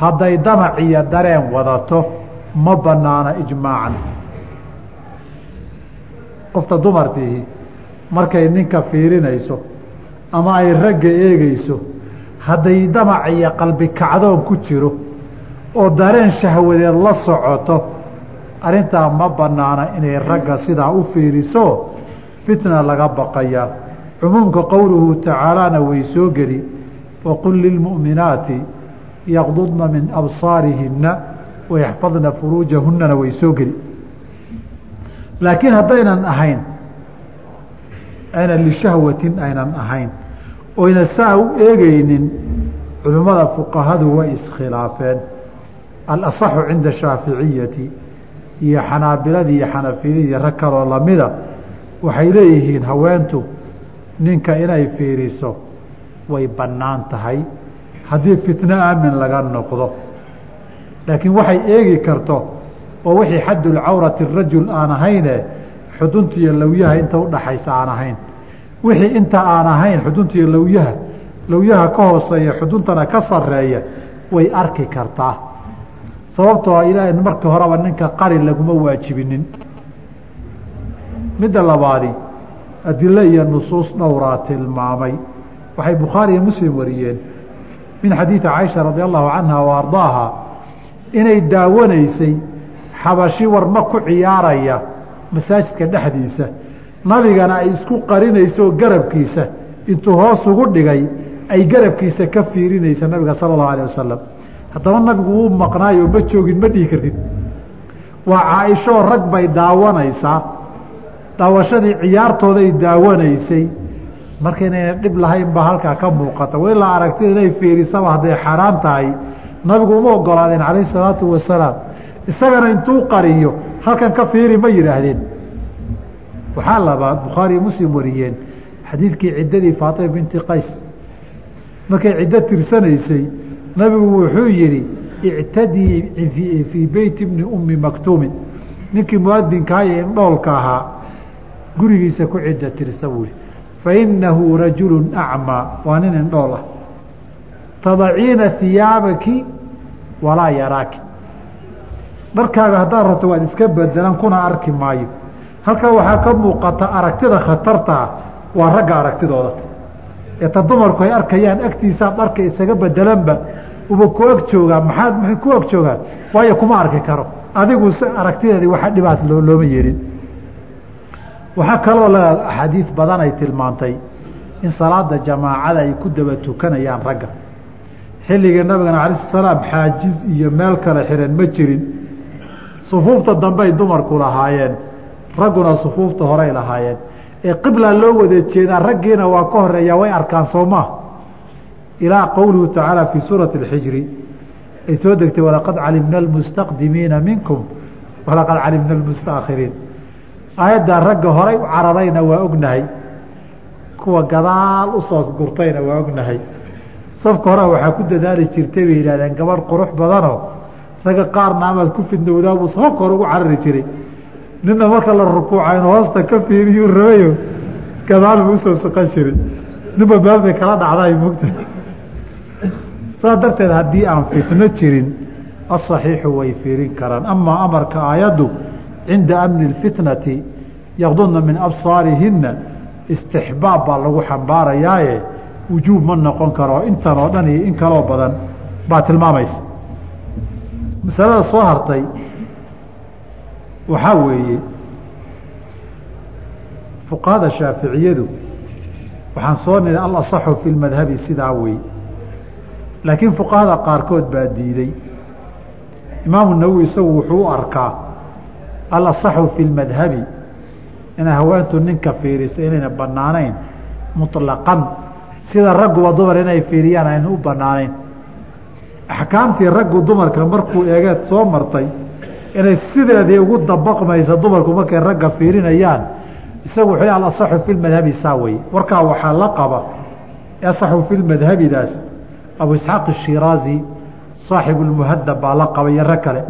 hadday damac iyo dareen wadato ma banaana ijmaacan. Qofta dumartiihi markay ninka fiirinayso ama ay ragga eegeyso hadday damac iyo qalbi kacdoon ku jiro oo dareen shahwadeed la socoto arrintaa ma banaana inay ragga sidaa u fiiriso? Fitna laga baqayaa cumuumka qowluhu tacaalana way soo geli. Waqul lilmu'minaati yaqdudna min absaarihinna wayaxfadna furuujahunana way soo geli. Laakiin haddaynan ahayn aynan lishahwatin aynan ahayn oyna saa u eegeynin culimmada fuqahadu way iskhilaafeen alasaxu cinda shaaficiyati iyo xanaabiladii iyo xanafiyadii rag kaloo lamida waxay leeyihiin haweentu ninka inay fiiriso way bannaan tahay haddii fitno aamin laga noqdo laakiin waxay eegi karto oo wixii xaddulcawrati rajul aan ahayne xuduntiiyo lawyaha inta udhaxaysa aan ahayn. Wixii inta aan ahayn xuduntiiyo lawyaha lawyaha ka hooseeya xuduntana ka sareeya way arki kartaa. Sababtoo ilaahay markii horeba ninka qari laguma waajibinin. Midda labaadi adilo iyo nusuus dhowraa tilmaamay. Waxay bukhaari iyo muslim wariyeen. Min xadiidi caaisha radi allahu canha wa ardaaha inay daawanaysay xabashi warma ku ciyaaraya masaajidka dhexdiisa nabigana ay isku qarinayso garabkiisa. Intuu hoos ugu dhigay ay garabkiisa ka fiirinaysa nabiga sala allahu alah wasalam haddaba nabigu wuu maqnaayo ma joogin ma dhihi kartid. Waa caaishoo rag bay daawanaysaa. Daawashadii ciyaartooday daawanaysay. Marka inayna dhib lahayn baa halkaa ka muuqata. Ilaa aragtida inay fiirisaba hadday xaaraan tahay. Nabigu uma ogolaadeen calayhi salaatu wasalaam. Isagana intuu qariyo halkan ka fiiri ma yidhaahdeen waxaa labaad bukhaariyo muslim wariyeen xadiidkii ciddadii faatima binti qays. Markay ciddo tirsanaysay nabigu wuxuu yidhi ictadii fii beyti bni ummi maktuumin ninkii muadinkaa iyo indhoolka ahaa gurigiisa ku cidda tirsa buuri fainahu rajulu acmaa waa nin indhool ah. Tadaciina hiyaabaki walaa yaraaki dharkaaga haddaad rabto waad iska bedelan kuna arki maayo. Halkaa waxaa ka muuqata aragtida khatartaa waa ragga aragtidooda. Ee dumarku ay arkayaan agtiisaa dharka isaga bedelanba uba ku ag joogaa maxaad maxay ku ag joogaa waayo kuma arki karo. Adigu si aragtideedii waxa dhibaat loo looma yeelin waxaa kaloo la axaadiid badan ay tilmaantay in salaada jamaacada ay ku daba tukanayaan ragga. Xilligii nabigana calayi salaam xaajiz iyo meel kale xiran ma jirin sufuufta dambey dumarku lahaayeen ragguna sufuufta horey lahaayeen. Ee qibla loo wada jeedaa raggiina waa ka horeeyaa way arkaan soomaa ilaa qowluhu tacaala fii suurati اxijri ay soo degtay walaqad calimna almustaqdimiina minkum walaqad calimna almustaakhiriin. Aayaddaa ragga horay u cararayna waa ognahay. Kuwa gadaal u soo gurtayna waa ognahay. Safka hore waxaa ku dadaali jirtay bay yidhahdeen gabadh qurux badanoo ragga qaarna amaad ku fidnowdaabuu safafka hore ugu carari jiray. Nina marka la rukuuca inu hoosta ka fiiriyuu rabayo gadaal buu u soo saqan jiray. Ninba bay kala dhacdaay mogta saa darteed haddii aan fitno jirin asaxiixu way fiirin karaan. Amaa amarka aayaddu cinda amni اfitnati yaqdudna min absaarihinna istixbaab baa lagu xambaarayaaye. Wujuub ma noqon karo. Intan oo dhan iyo in kaloo badan baa tilmaamaysa masalada soo hartay waxaa weeye fuqahada shaaficiyadu waxaan soo niri alasaxu fi lmadhabi sidaa wey laakiin fuqahada qaarkood baa diiday. Imaamu nawowi isagu wuxuu u arkaa alasaxu fi lmadhabi inay haweentu ninka fiirisa inayna banaanayn muطlaqan sida ragguba dumar inay fiiriyaan ayna u banaanayn axkaamtii raggu dumarka markuu eegeed soo martay inay sideedii ugu dabaqmaysa dumarku markay ragga fiirinayaan isagu wuxuu alasaxu fi lmadhabi saa weye warkaa waxaa la qaba asaxu fi lmadhabidaas abu isxaaq ashiraazi saaxibu lmuhadab baa la qabay iyo rag kale.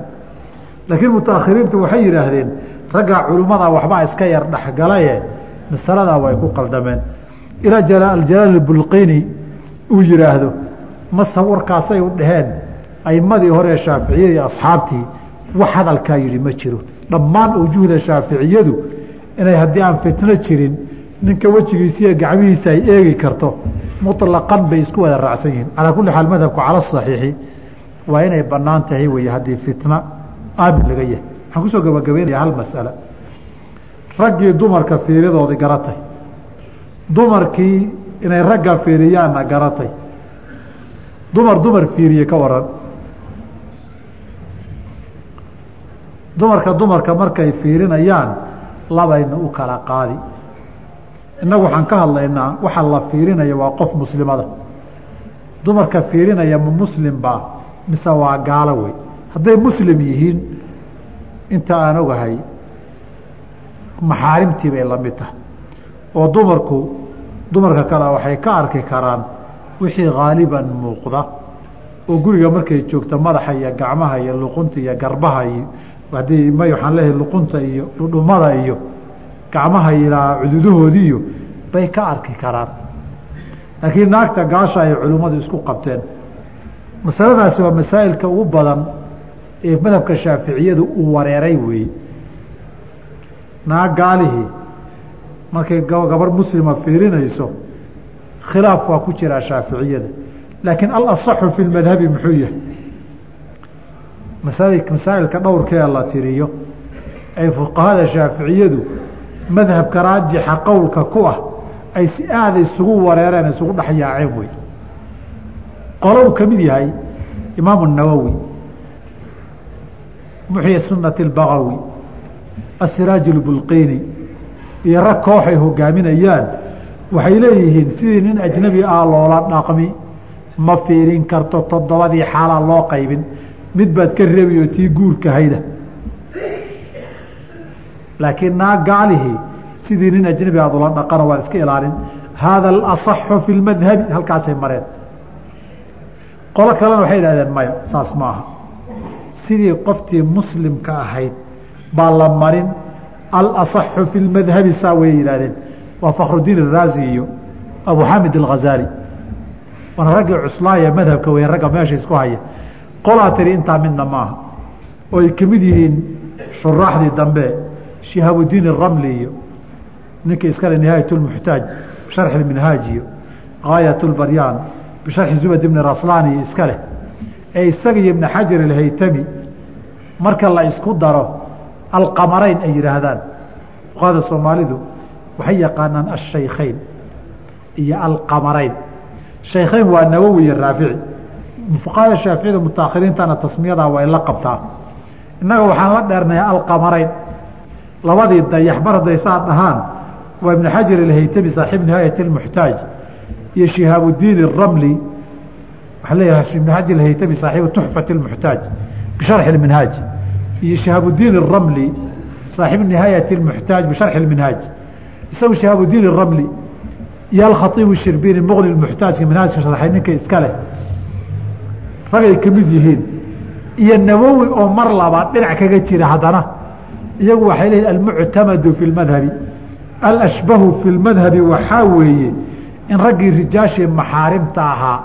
Laakiin mutaakhiriintu waxay yidhaahdeen raggaa culimmada waxbaa iska yar dhexgalaye masaladaa way ku qaldameen. Ilaa aljalaal bulqini uu yidhaahdo mase warkaasay u dhaheen? Aimadii hore shaaficiyadii asxaabtii wax hadalkaa yidhi ma jiro. Dhammaan awjuhda shaaficiyadu inay haddii aan fitno jirin ninka wejigiisiiyo gacmihiisa ay eegi karto muطlaqan bay isku wada raacsan yihiin. Calaa kulli xaal madhabku cala saxiixi waa inay bannaan tahay weeye haddii fitna aamin laga yahay. Waxaan ku soo gabagabeynaya hal mas'ale raggii dumarka fiiridoodii garatay. Dumarkii inay ragga fiiriyaanna garatay dumar dumar fiiriye ka waran. Dumarka dumarka markay fiirinayaan labayna u kala qaadi. Innagu waxaan ka hadlaynaa waxa la fiirinaya waa qof muslimada. Dumarka fiirinaya ma muslim baa mise waa gaalo wey. Hadday muslim yihiin inta aan ogahay maxaarimtii bay la mid tahay. Oo dumarku dumarka kale waxay ka arki karaan wixii haaliban muuqda oo guriga markay joogto madaxa iyo gacmaha iyo luqunta iyo garbaha iyo haddii may waxaan leeyahay luqunta iyo dhudhumada iyo gacmaha ilaa cududahoodiiyo bay ka arki karaan. Laakiin naagta gaasha ay culimmadu isku qabteen. Masaladaasi waa masaa'ilka ugu badan ee madhabka shaaficiyadu uu wareeray weeye naag gaalihii markay gabarh muslima fiirinayso khilaaf waa ku jiraa shaaficiyada laakiin alasaxu fi lmadhabi muxuu yahay masaa'ilka dhowrkee la tiriyo ay fuqahada shaaficiyadu madhabka raajixa qowlka ku ah ay si aada isugu wareereen isugu dhex yaaceen wey qolo uu ka mid yahay imaamu nawowi muxyi sunati اbagawi asiraaj اlbulqini iyo rag kooxay hogaaminayaan waxay leeyihiin sidii nin ajnabi ah loola dhaqmi ma fiirin karto toddobadii xaalaa loo qaybin. Mid baad ka reebi oo tii guurka hayda. Laakiin naa sidii nin ajnabi aad ula dhaqano waad iska ilaalin. Haada alaصaxu fi lmadhabi halkaasay mareen. Qolo kalena waxay idhahdeen maya saas ma aha. Sidii qoftii muslimka ahayd baa la marin alaصaxu fi lmadhabi saa way yidhahdeen waa fakhrudiin iraazi iyo abu xamid alghazali waana raggii cuslaaya madhabka wey ragga meesha isku haya qolaa tiri intaa midna maaha oo ay ka mid yihiin shuraaxdii dambe shihaabudiin اramli iyo ninka iskale nihaayat اlmuxtaaj bisharxi اminhaaj iyo gaayat اlbaryaan bisharxi zubad ibni raslani iska leh ee isaga iyo ibni xajar alhaytami marka la isku daro alqamarayn ay yidhaahdaan fuqahada soomaalidu waxay yaqaanaan ashaykhayn iyo alqamarayn shaykhayn waa nawowi iyo raafici fuqahada shaaficida mutaakhiriintana tasmiyadaa way la qabtaa innaga waxaan la dheernaya alqamarayn labadii dayax mar hadday saa dhahaan waa ibn xajar alhaytami saaxiib nihaayat اlmuxtaaj iyo shihaabudiin اramli waxaa leeyahay ibn xajar alhaytami saaxiibu tuxfat اlmuxtaaj bisharxi اminhaaj iyo shihaabudiin اramli saaxiib nihaayat اlmuxtaaj bisharxi اminhaaj isagu shihaabudiin اramli iyo alkhaiibu shirbini muqni muxtaajka minhaajka sharxay ninka iska leh. Ragay ka mid yihiin. Iyo nawowi oo mar labaad dhinac kaga jira haddana. Iyagu waxay leeyihiin almuctamadu fi lmadhabi alashbahu fi lmadhabi waxaa weeye in raggii rijaashii maxaarimta ahaa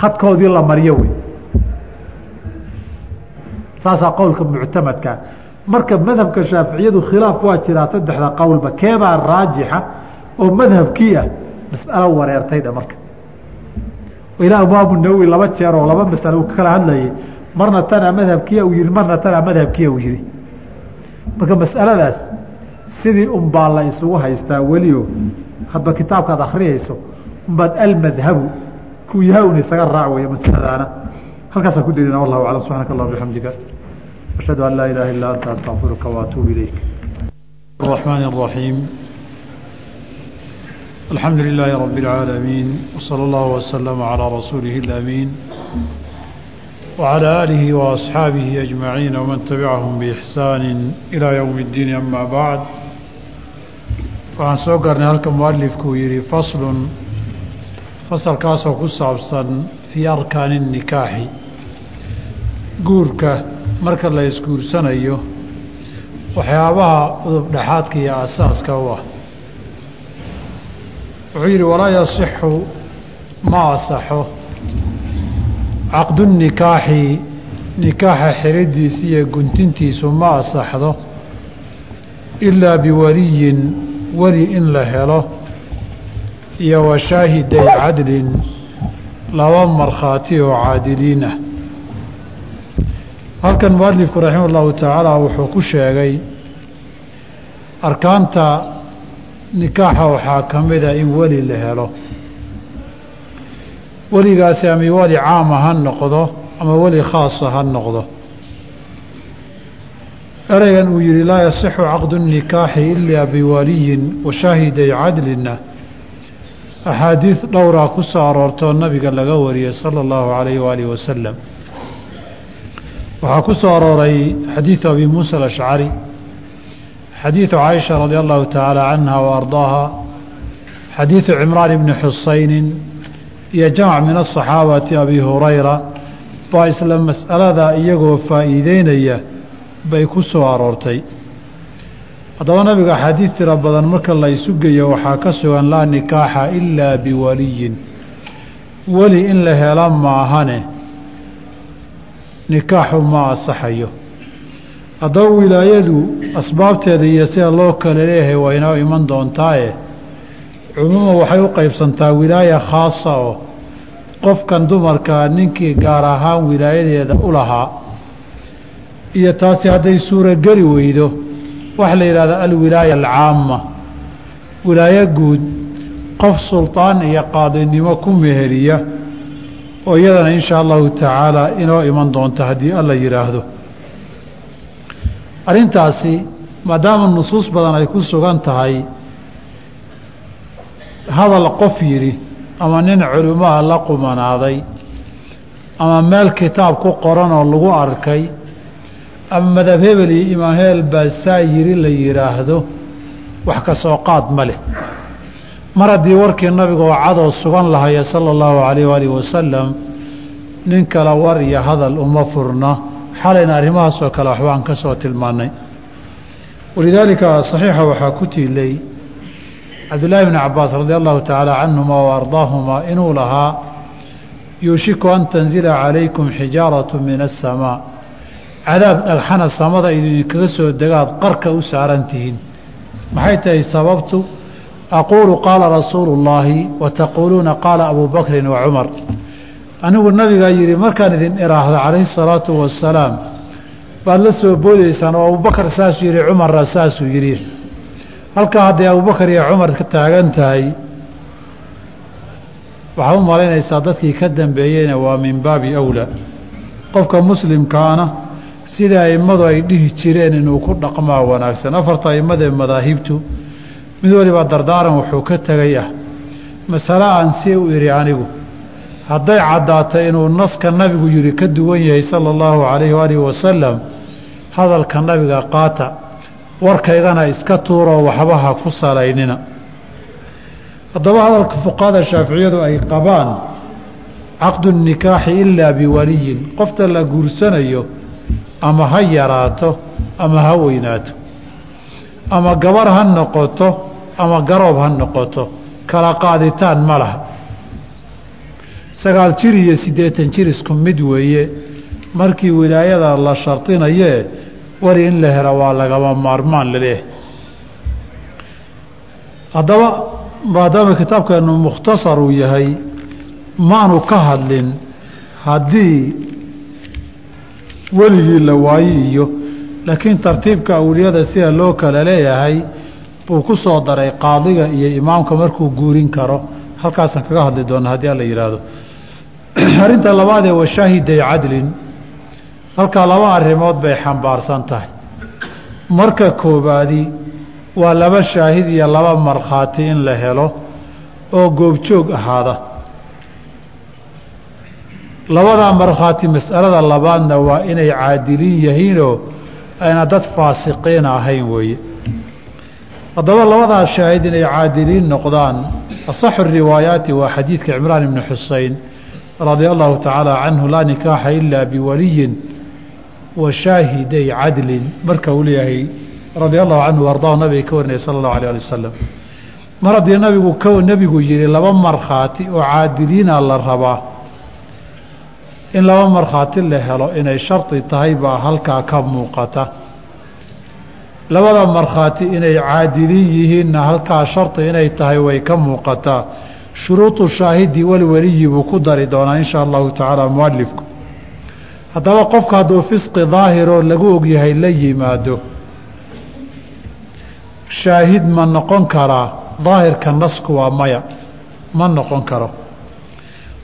khadkoodii la maryo wey saasaa qowlka muctamadka marka madhabka shaaficiyadu khilaaf waa jiraa saddexda qowlba keebaa raajixa oo madhabkii ah mas'alo wareertaydha marka. Ilaa imaamu nawowi laba jeer oo laba masalo uu kala hadlayay marna tanaa madhabkiya uu yihi marna tanaa madhabkiya uu yihi marka mas'aladaas sidii unbaa la isugu haystaa welio hadba kitaabkaad akriyayso unbaad almadhabu kuu yahay un isaga raac weeye masaladaana. Halkaasaan ku dirina wallahu aclam subxaanaka allah bixamdika ashhadu an laa ilaaha illaa anta astaqfiruka waatuubu ilayk الرحمن الرحيم الحمد لله رب العالمين وصلى الله وسلم على رسوله الأمين وعلى آله وأصحابه أجمعين ومن تبعهم بإحسان إلى يوم الدين أما بعد waxaan soo garnay halka mualifku yidhi faslun fasalkaasoo ku saabsan fii arkaani الnikaaxi guurka marka la isguursanayo waxyaabaha udub dhexaadka iyo asaaska u ah. Wuxuu yidhi walaa yasixu ma asaxo. Caqdunikaaxi nikaaxa xiridiisa iyo guntintiisu ma asaxdo ilaa biwaliyin weli in la helo iyo wa shaahiday cadlin laba markhaati oo caadiliin ah halkan mualifku raximah ullahu tacaala wuxuu ku sheegay arkaanta nikaaxa waxaa ka mida in weli la helo. Weligaasi ama weli caama ha noqdo ama weli khaasa ha noqdo. Ereygan uu yihi laa yasixu caqdu nikaaxi ilaa biwaliyin wa shaahiday cadlina. Axaadiid dhowraa ku soo aroortoo nabiga laga wariyey sala allahu calayh waalihi wasalam waxaa ku soo arooray xadiidu abi muusa alashcari xadiidu caaisha radia allahu tacaala canha wa xadiidu cimraan ibni xusaynin iyo jamac min asaxaabati abi hurayra baa isla mas'alada iyagoo faa'iideynaya bay ku soo aroortay. Haddaba nabiga axaadiid tiro badan marka la isu geeyo waxaa ka sugan laa nikaaxa ilaa biwaliyin weli in la hela maahane nikaaxu ma asaxayo haddaba wilaayadu asbaabteeda iyo sida loo kala leeyahay waa inoo iman doontaaye. Cumuuman waxay u qaybsantaa wilaaya khaasa oo qofkan dumarkaa ninkii gaar ahaan wilaayadeeda u lahaa. Iyo taasi hadday suurogeli weydo waxa la yidhahda alwilaaya alcaama wilaayo guud qof sultaan iyo qaadinimo ku meheriya oo iyadana insha allahu tacaala inoo iman doonto haddii alla yidhaahdo arrintaasi maadaama nusuus badan ay ku sugan tahay hadal qof yidhi ama nin culimmaha la qumanaaday ama meel kitaab ku qoran oo lagu arkay ama madab hebel iyo imaam hebel baa saa yiri la yidhaahdo wax ka soo qaad ma leh mar haddii warkii nabiga oo cadoo sugan lahaya sala allahu calayh waalihi wasalam nin kale war iyo hadal uma furna xalayna arrimahaasoo kale waxbaan ka soo tilmaannay. Walidaalika saxiixa waxaa ku tiilay cabdullaahi bni cabaas radia allahu tacaala canhuma wa ardaahumaa inuu lahaa yuushiku an tanzila calaykum xijaaratu min asamaa cadaab dhagxana samada idinkaga soo degaad qarka u saaran tihiin. Maxay tahay sababtu aquulu qaala rasuulu اllaahi wa taquuluuna qaala abuu bakrin wa cumar anigu nabigaa yidhi markaan idin iraahdo calayhi salaatu wasalaam baad la soo boodaysaan oo abubakar saasuu yidhi cumarna saasuu yidhi halkaa hadday abubakar iyo cumar ka taagan tahay waxaad u malaynaysaa dadkii ka dambeeyeyna waa min baabi awlaa qofka muslimkaana sida a'immadu ay dhihi jireen inuu ku dhaqmaa wanaagsan afarta a'immadee madaahibtu mid waliba dardaaran wuxuu ka tegay ah. Masale aan si u idhi anigu hadday caddaato inuu naska nabigu yidhi ka duwan yahay sala allahu calayhi waalihi wasalam hadalka nabiga qaata warkaygana iska tuuroo waxba ha ku salaynina. Haddaba hadalka fuqahada shaaficiyadu ay qabaan caqdu nikaaxi ilaa biwaliyin qofta la guursanayo ama ha yaraato ama ha weynaato ama gabar ha noqoto ama garoob ha noqoto kala qaaditaan ma laha. Sagaal jir iyo siddeetan jir isku mid weeye markii wilaayada la shardinayee wari in la helo waa lagama maarmaan la leeyahay haddaba maadaama kitaabkeenu mukhtasar uu yahay maanu ka hadlin haddii weligii la waaye iyo laakiin tartiibka awliyada sida loo kala leeyahay buu ku soo daray qaadiga iyo imaamka markuu guurin karo. Halkaasaan kaga hadli doona haddii alla yidhaahdo arrinta labaadee washaahiday cadlin halkaa laba arrimood bay xambaarsan tahay. Marka koobaadi waa laba shaahid iyo laba markhaati in la helo oo goobjoog ahaada. Labadaa markhaati mas'alada labaadna waa inay caadiliin yihiinoo ayna dad faasiqiin ahayn weeye haddaba labadaas shaahid inay caadiliin noqdaan asaxu riwaayaati waa xadiidka cimraan ibni xusein radia allahu tacaala canhu laa nikaaxa ilaa biwaliyin wa shaahiday cadlin marka uu leeyahay radia allahu canhu ardahu nabiga ka warinaya sala allahu alay ali wasalam mar haddii nabigu nebigu yihi laba markhaati oo caadiliina la rabaa in laba markhaati la helo inay shardi tahay baa halkaa ka muuqata labada markhaati inay caadiliin yihiinna halkaa shardi inay tahay way ka muuqataa. Shuruudu shaahidi walweliyi buu ku dari doonaa insha allahu tacaala mualifku haddaba qofka hadduu fisqi daahiroo lagu ogyahay la yimaado shaahid ma noqon karaa daahirka nasku waa maya ma noqon karo.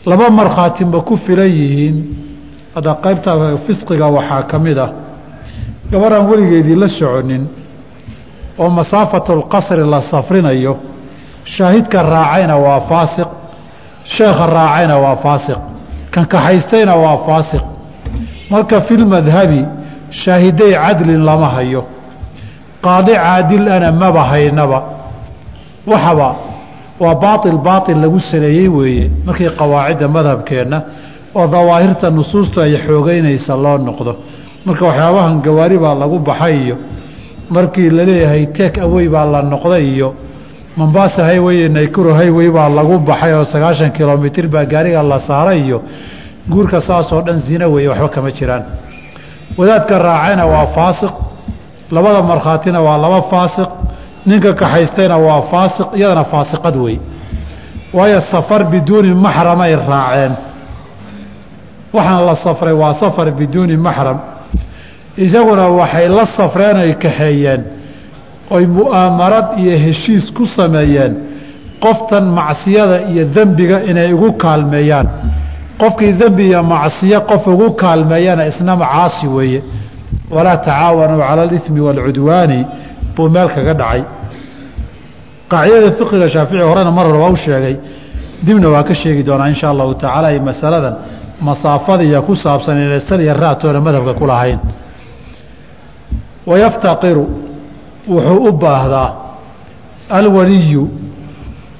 Laba markhaati ma ku filan yihiin hadda qaybta fisqiga waxaa ka mid ah gabaraan weligeedii la soconin oo masaafatulqasri la safrinayo shaahidka raacayna waa faasiq sheekha raacayna waa faasiq kan kaxaystayna waa faasiq. Marka filmadhabi shaahiday cadlin lama hayo qaadi caadil ana maba haynaba. Waxaba waa baail baail lagu saleeyey weeye markii qawaacidda madhabkeenna oo dawaahirta nusuustu ay xoogeynaysa loo noqdo marka waxyaabahan gawaari baa lagu baxay iyo markii la leeyahay teek awey baa la noqday iyo mombasa highwey naykuro highwey baa lagu baxay oo sagaashan kilomitir baa gaariga la saaray iyo guurka saasoo dhan zina weeye waxba kama jiraan. Wadaadka raacayna waa faasiq labada markhaatina waa laba faasiq ninka kaxaystayna waa faasiq iyadana faasiqad wey waayo safar biduuni maxramay raaceen. Waxaan la safray waa safar biduuni maxram isaguna waxay la safreen oy kaxeeyeen. Oy mu'aamarad iyo heshiis ku sameeyeen. Qoftan macsiyada iyo dembiga inay ugu kaalmeeyaan. Qofkii dembi iyo macsiyo qof ugu kaalmeeyana isna macaasi weeye. Walaa tacaawanuu cala alimi waalcudwaani buu meel kaga dhacay. Qaacidada fiqiga shaafici horena mar hore u sheegay. Dibna waa ka sheegi doonaa insha allahu tacaala ay masaladan masaafadiiya ku saabsan inay sal iyo raatoona madhabka ku lahayn wayaftaqiru wuxuu u baahdaa alwaliyu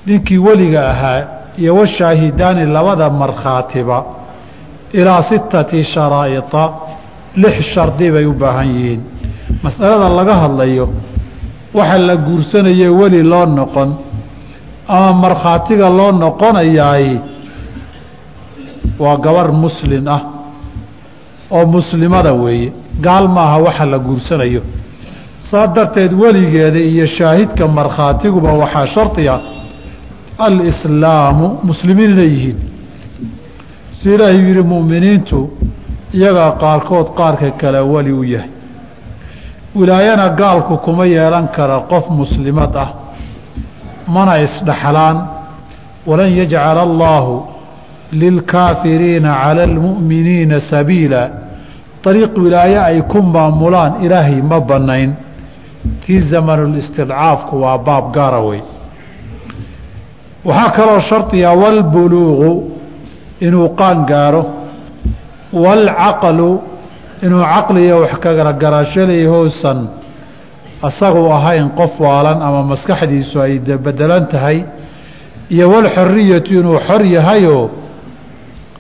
ninkii weliga ahaa iyo washaahidaani labada markhaatiba ilaa sittati sharaa'ita lix shardi bay u baahan yihiin masalada laga hadlayo waxa la guursanaye weli loo noqon ama markhaatiga loo noqonayaay waa gabar muslin ah oo muslimada weeye. Gaal maaha waxa la guursanayo. Saa darteed weligeeda iyo shaahidka markhaatiguba waxaa shardiga alislaamu muslimiin inay yihiin. Si ilaahay yihi mu'miniintu iyagaa qaarkood qaarka kale weli u yahay. Wilaayana gaalku kuma yeelan kara qof muslimad ah. Mana isdhaxlaan. Walan yajcala allaahu lilkaafiriina cala almu'miniina sabiila dariiq wilaaye ay ku maamulaan ilaahay ma bannayn tii zamanulistidcaafku waa baab gaara wey waxaa kaloo shardiga walbuluuqu inuu qaan gaaro waalcaqlu inuu caqliga wax leeyahousan asagu ahayn qof waalan ama maskaxdiisu ay bedelan tahay iyo walxoriyatu inuu xor yahayoo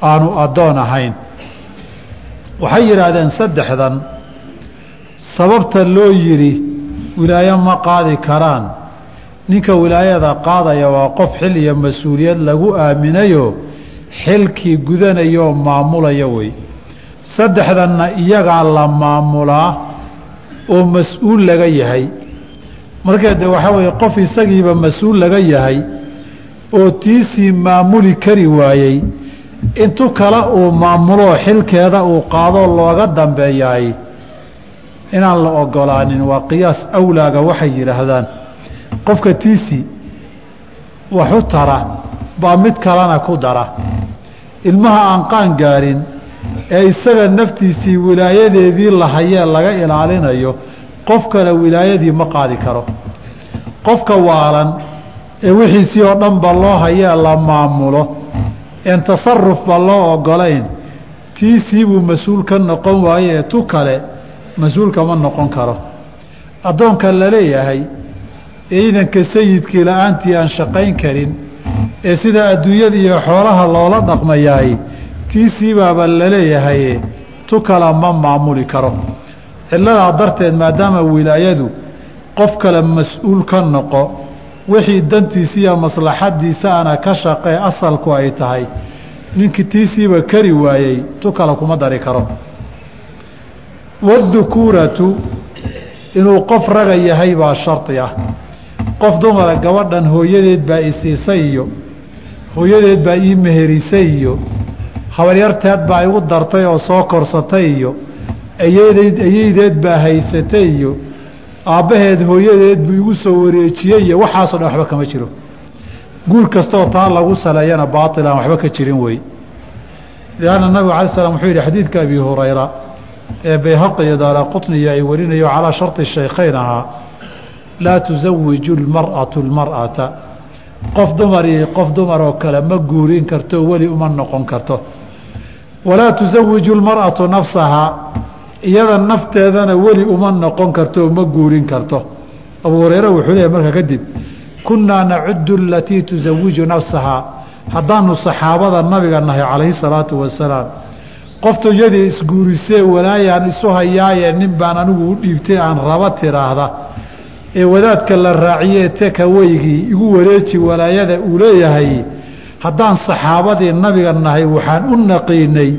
aanu addoon ahayn waxay yidhaahdeen saddexdan sababta loo yidhi wilaayo ma qaadi karaan. Ninka wilaayada qaadaya waa qof xil iyo mas'uuliyad lagu aaminayo xilkii gudanayoo maamulaya wey. Saddexdanna iyagaa la maamulaa oo mas'uul laga yahay. Markee de waxaa weeye qof isagiiba mas'uul laga yahay oo tiisii maamuli kari waayey intu kale uu maamuloo xilkeeda uu qaadoo looga dambeeyaay inaan la ogolaanin waa qiyaas awlaaga waxay yidhaahdaan. Qofka tiisi waxu tara baa mid kalena ku dara. Ilmaha aan qaan gaarin ee isaga naftiisii wilaayadeedii lahayee laga ilaalinayo qof kale wilaayadii ma qaadi karo. Qofka waalan ee wixiisii oo dhanba loo hayee la maamulo een tasarufba loo ogolayn tiisii buu mas'uul ka noqon waayee tu kale mas'uulka ma noqon karo. Addoonka la leeyahay ciidanka sayidkii la'aantii aan shaqayn karin ee sida adduunyada iyo xoolaha loola dhaqmayaay tiisiibaaba la leeyahay tu kala ma maamuli karo. Cilladaa darteed maadaama wilaayadu qof kale mas'uul ka noqo wixii dantiisa iyo maslaxadiisa ana ka shaqee asalku ay tahay. Ninkii tiisiiba kari waayey tu kale kuma dari karo. Wadukuuratu inuu qof raga yahay baa shardi ah. Qof dumara gabadhan hooyadeed baa i siisay iyo hooyadeed baa ii meherisay iyo habaryarteed baa igu dartay oo soo korsatay iyo aydeed ayeydeed baa haysatay iyo aabbaheed hooyadeed buu igu soo wareejiyey iyo waxaasoo dhan waxba kama jiro. Guur kastoo taa lagu saleeyana baail aan waxba ka jirin wey. Lianna nabigu alay slam wuxuu yidhi xadiidka abi hurayra ee bayhaqi iyo daara qutniya ay warinayo calaa sharti shaykhayn ahaa laa tusawiju lmar'atu lmar'ata. Qof dumar iyo qof dumar oo kale ma guurin karto weli uma noqon karto. Walaa tusawiju lmar'atu nafsahaa iyada nafteedana weli uma noqon karto ma guurin karto. Abuu hureyre wuxuu leeyahy markaa kadib kunnaa nacudu alatii tusawiju nafsahaa. Haddaanu saxaabada nabiga nahay calayhi salaatu wasalaam qoftu iyadii isguurisee walaayaan isu hayaaye nin baan anigu u dhiibtay aan raba tiraahda. Ee wadaadka la raaciyee tekaweygii igu wareeji walaayada uu leeyahay. Haddaan saxaabadii nabiga nahay waxaan u naqiinay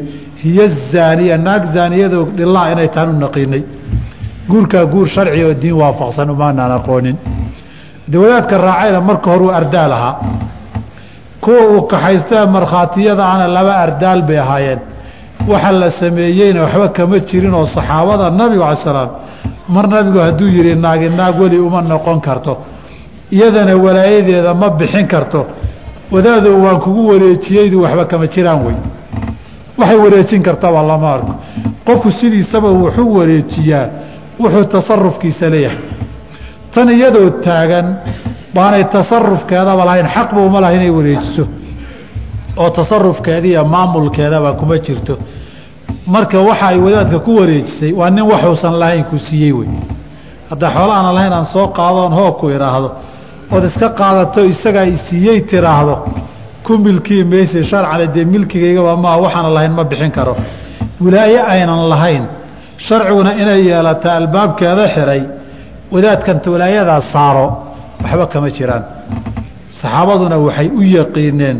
hiya zaaniya naag zaaniyadoo dhilaa inay tahan u naqiinay. Guurkaa guur sharci oo diin waafaqsan umaanaan aqoonin. De wadaadka raacayna marka horuu ardaal ahaa. Kuwa uu kaxaystee markhaatiyada ana laba ardaal bay ahaayeen. Waxa la sameeyeyna waxba kama jirin oo saxaabada nabigu alay salaam mar nabigu hadduu yihi naagi naag weli uma noqon karto. Iyadana walaayadeeda ma bixin karto. Wadaadow waan kugu wareejiyeydu waxba kama jiraan wey waxay wareejin kartaba lama arko. Qofku sidiisaba wuxuu wareejiyaa wuxuu tasarufkiisa leeyahay. Tan iyadoo taagan baanay tasarufkeedaba lahayn xaqba uma laha inay wareejiso. Oo tasarufkeeda iyo maamulkeedaba kuma jirto. Marka waxa ay wadaadka ku wareejisay waa nin waxuusan lahayn ku siiyey wey. Hadda xoola aanan lahayn aan soo qaadoon hoobku idhaahdo ood iska qaadato isagaa i siiyey tiraahdo ku milkii mayse sharcana dee milkigaygaba maa waxaanan lahayn ma bixin karo. Wilaaye aynan lahayn. Sharciguna inay yeelata albaabkeeda xiray. Wadaadkan walaayadaa saaro. Waxba kama jiraan. Saxaabaduna waxay u yaqiineen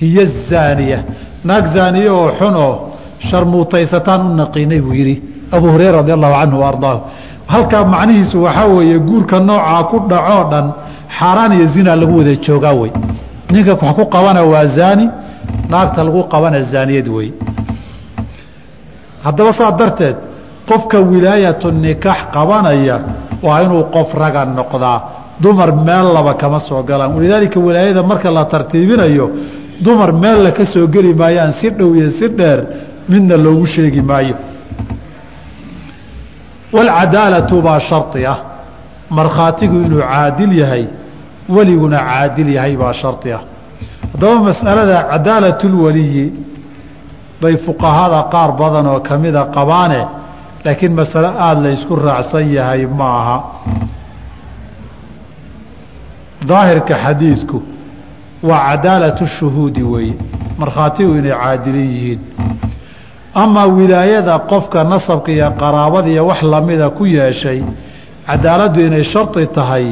hiya zaaniya. Naag zaaniye oo xun oo sharmuutaysataan u naqiinay buu yidhi. Abuu hureyra radi allahu canhu wa halkaa macnihiisu waxaa weeye guurka noocaa ku dhacoo dhan xaaraan iyo zina lagu wada joogaa wey ninka wax ku qabana waa zaani naagta lagu qabana zaaniyad wey haddaba saa darteed qofka wilaayatu nikaax qabanaya waa inuu qof raga noqdaa dumar meel laba kama soo galaan walidaalika wilaayada marka la tartiibinayo dumar meel la ka soo geli maayaan si dhow iyo si dheer midna loogu sheegi maayo walcadaalatu baa shardi ah markhaatigu inuu caadil yahay weliguna caadil yahay baa shardi ah. Haddaba masalada cadaalatulweliyi bay fuqahada qaar badan oo kamida qabaane laakiin masale aada la ysku raacsan yahay ma aha. Daahirka xadiidku waa cadaalatu shuhuudi weeye markhaatigu inay caadilin yihiin. Amaa wilaayada qofka nasabka iyo qaraabada iyo wax lamida ku yeeshay cadaaladdu inay shardi tahay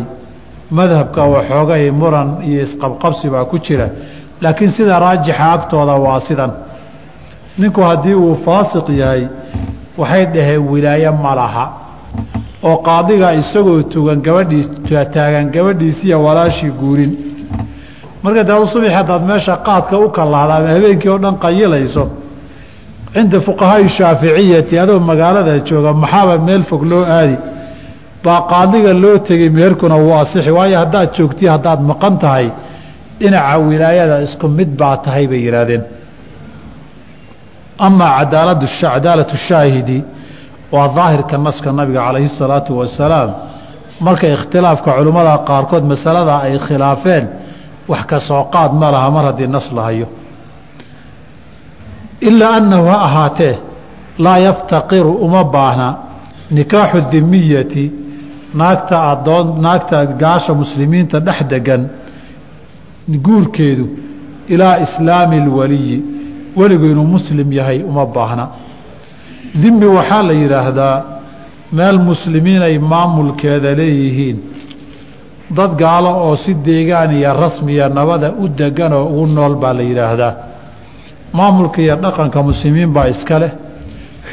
madhabka waxoogay muran iyo isqabqabsi baa ku jira. Laakiin sida raajixa agtooda waa sidan. Ninku haddii uu faasiq yahay waxay dhaheen wilaaye ma laha. Oo qaadiga isagoo tugan gabadhiis taagan gabadhiisiiyo walaashii guurin. Marka daadu subax haddaad meesha qaadka u kalahda ama habeenkii oo dhan qayilayso cinda fuqahaai shaaficiyati adoo magaalada jooga maxaaba meel fog loo aadi baa loo tegey meherkuna wuu asixi waayo haddaad joogtiy haddaad maqan tahay dhinaca wilaayada isku mid baa tahay bay yidhaahdeen. Amaa cadaaladu cadaalatu shaahidi waa daahirka naska nabiga calayhi salaatu wasalaam marka ikhtilaafka culimmada qaarkood masalada ay khilaafeen wax ka soo qaad ma laha mar haddii nas la hayo. Ilaa annahu ha ahaatee laa yaftaqiru uma baahna nikaaxu dimiyati naagta adoon naagta gaasha muslimiinta dhex degan guurkeedu ilaa islaami اlwaliyi weligu inuu muslim yahay uma baahna. Dimi waxaa la yidhaahdaa meel muslimiin ay maamulkeeda leeyihiin. Dad gaalo oo si deegaan iyo rasmiya nabada u degan oo ugu nool baa la yidhaahdaa. Maamulka iyo dhaqanka muslimiin baa iska leh.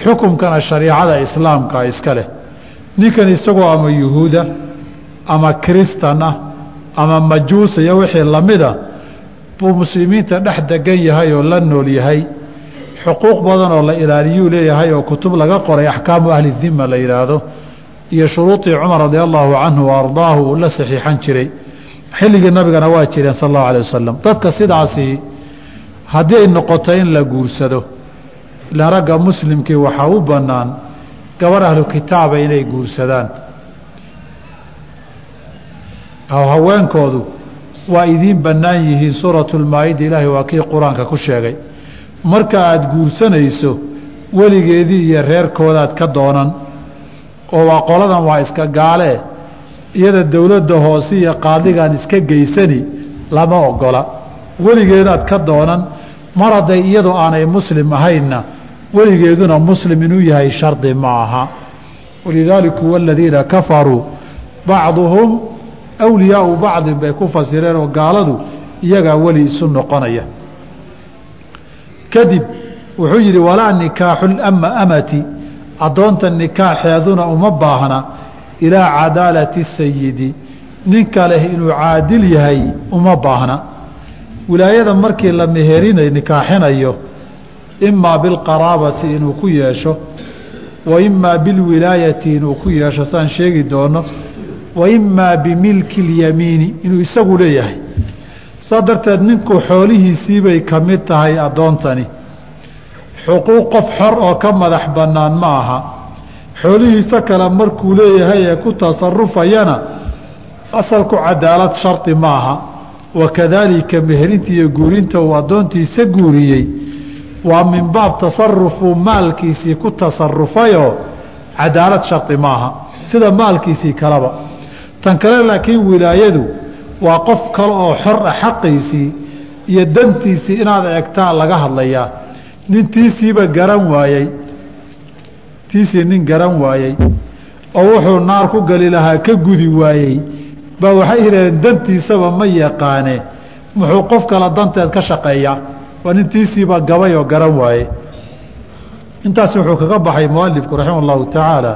Xukumkana shariicada islaamkaa iska leh ninkan isagoo ama yuhuuda ama kristan ah ama majuusa iyo wixii lamida buu muslimiinta dhex degan yahay oo la nool yahay. Xuquuq badan oo la ilaaliyuu leeyahay oo kutub laga qoray axkaamu ahli dima la yidhaahdo iyo shuruudii cumar radi allahu canhu wa ardaahu uu la saxiixan jiray. Xilligii nabigana waa jireen sal allahu alay wasalam dadka sidaasi haddii ay noqoto in la guursado ilaan ragga muslimkii waxaa u bannaan gabar ahlu kitaaba inay guursadaan. Haweenkoodu waa idiin bannaan yihiin suuratu lmaa-ida ilaahay waa kii qur'aanka ku sheegay. Marka aada guursanayso weligeedii iyo reerkoodaad ka doonan oo waa qoladan waa iska gaalee iyada dowladda hoose iyo qaadigaan iska geysani lama ogola weligeedaad ka doonan mar hadday iyadu aanay muslim ahaynna weligeeduna muslim inuu yahay shardi ma aha. Walidaalika huwa aladiina kafaruu. Bacduhum awliyaau bacdin bay ku fasireen oo gaaladu iyagaa weli isu noqonaya. Kadib wuxuu yidhi walaa nikaaxu lama amati. Addoonta nikaaxeeduna uma baahna ilaa cadaalati sayidi. Ninka leh inuu caadil yahay uma baahna. Wilaayada markii la meherina nikaaxinayo imaa bilqaraabati inuu ku yeesho wa imaa bilwilaayati inuu ku yeesho saan sheegi doono wa imaa bimilki اlyamiini inuu isagu leeyahay. Saa darteed ninku xoolihiisiibay ka mid tahay addoontani. Xuquuq qof xor oo ka madax bannaan ma aha. Xoolihiisa kale markuu leeyahay ee ku tasarufayana asalku cadaalad shardi ma aha. Wakadaalika meherinta iyo guurinta uu addoontiisa guuriyey waa min baab tasarufuu maalkiisii ku tasarufayoo cadaalad shardi maaha. Sida maalkiisii kaleba tan kale laakiin wilaayadu waa qof kale oo xor ah xaqiisii iyo dantiisii inaad eegtaa laga hadlayaa nin tiisiiba garan waayey. Tiisii nin garan waayey. Oo wuxuu naar ku gali lahaa ka gudi waayey. Baa waxay yidhahdeen dantiisaba ma yaqaane. Muxuu qof kale danteed ka shaqeeyaa waa nin tiisiiba gabay oo garan waaye intaas wuxuu kaga baxay mualifku raxima allahu tacaala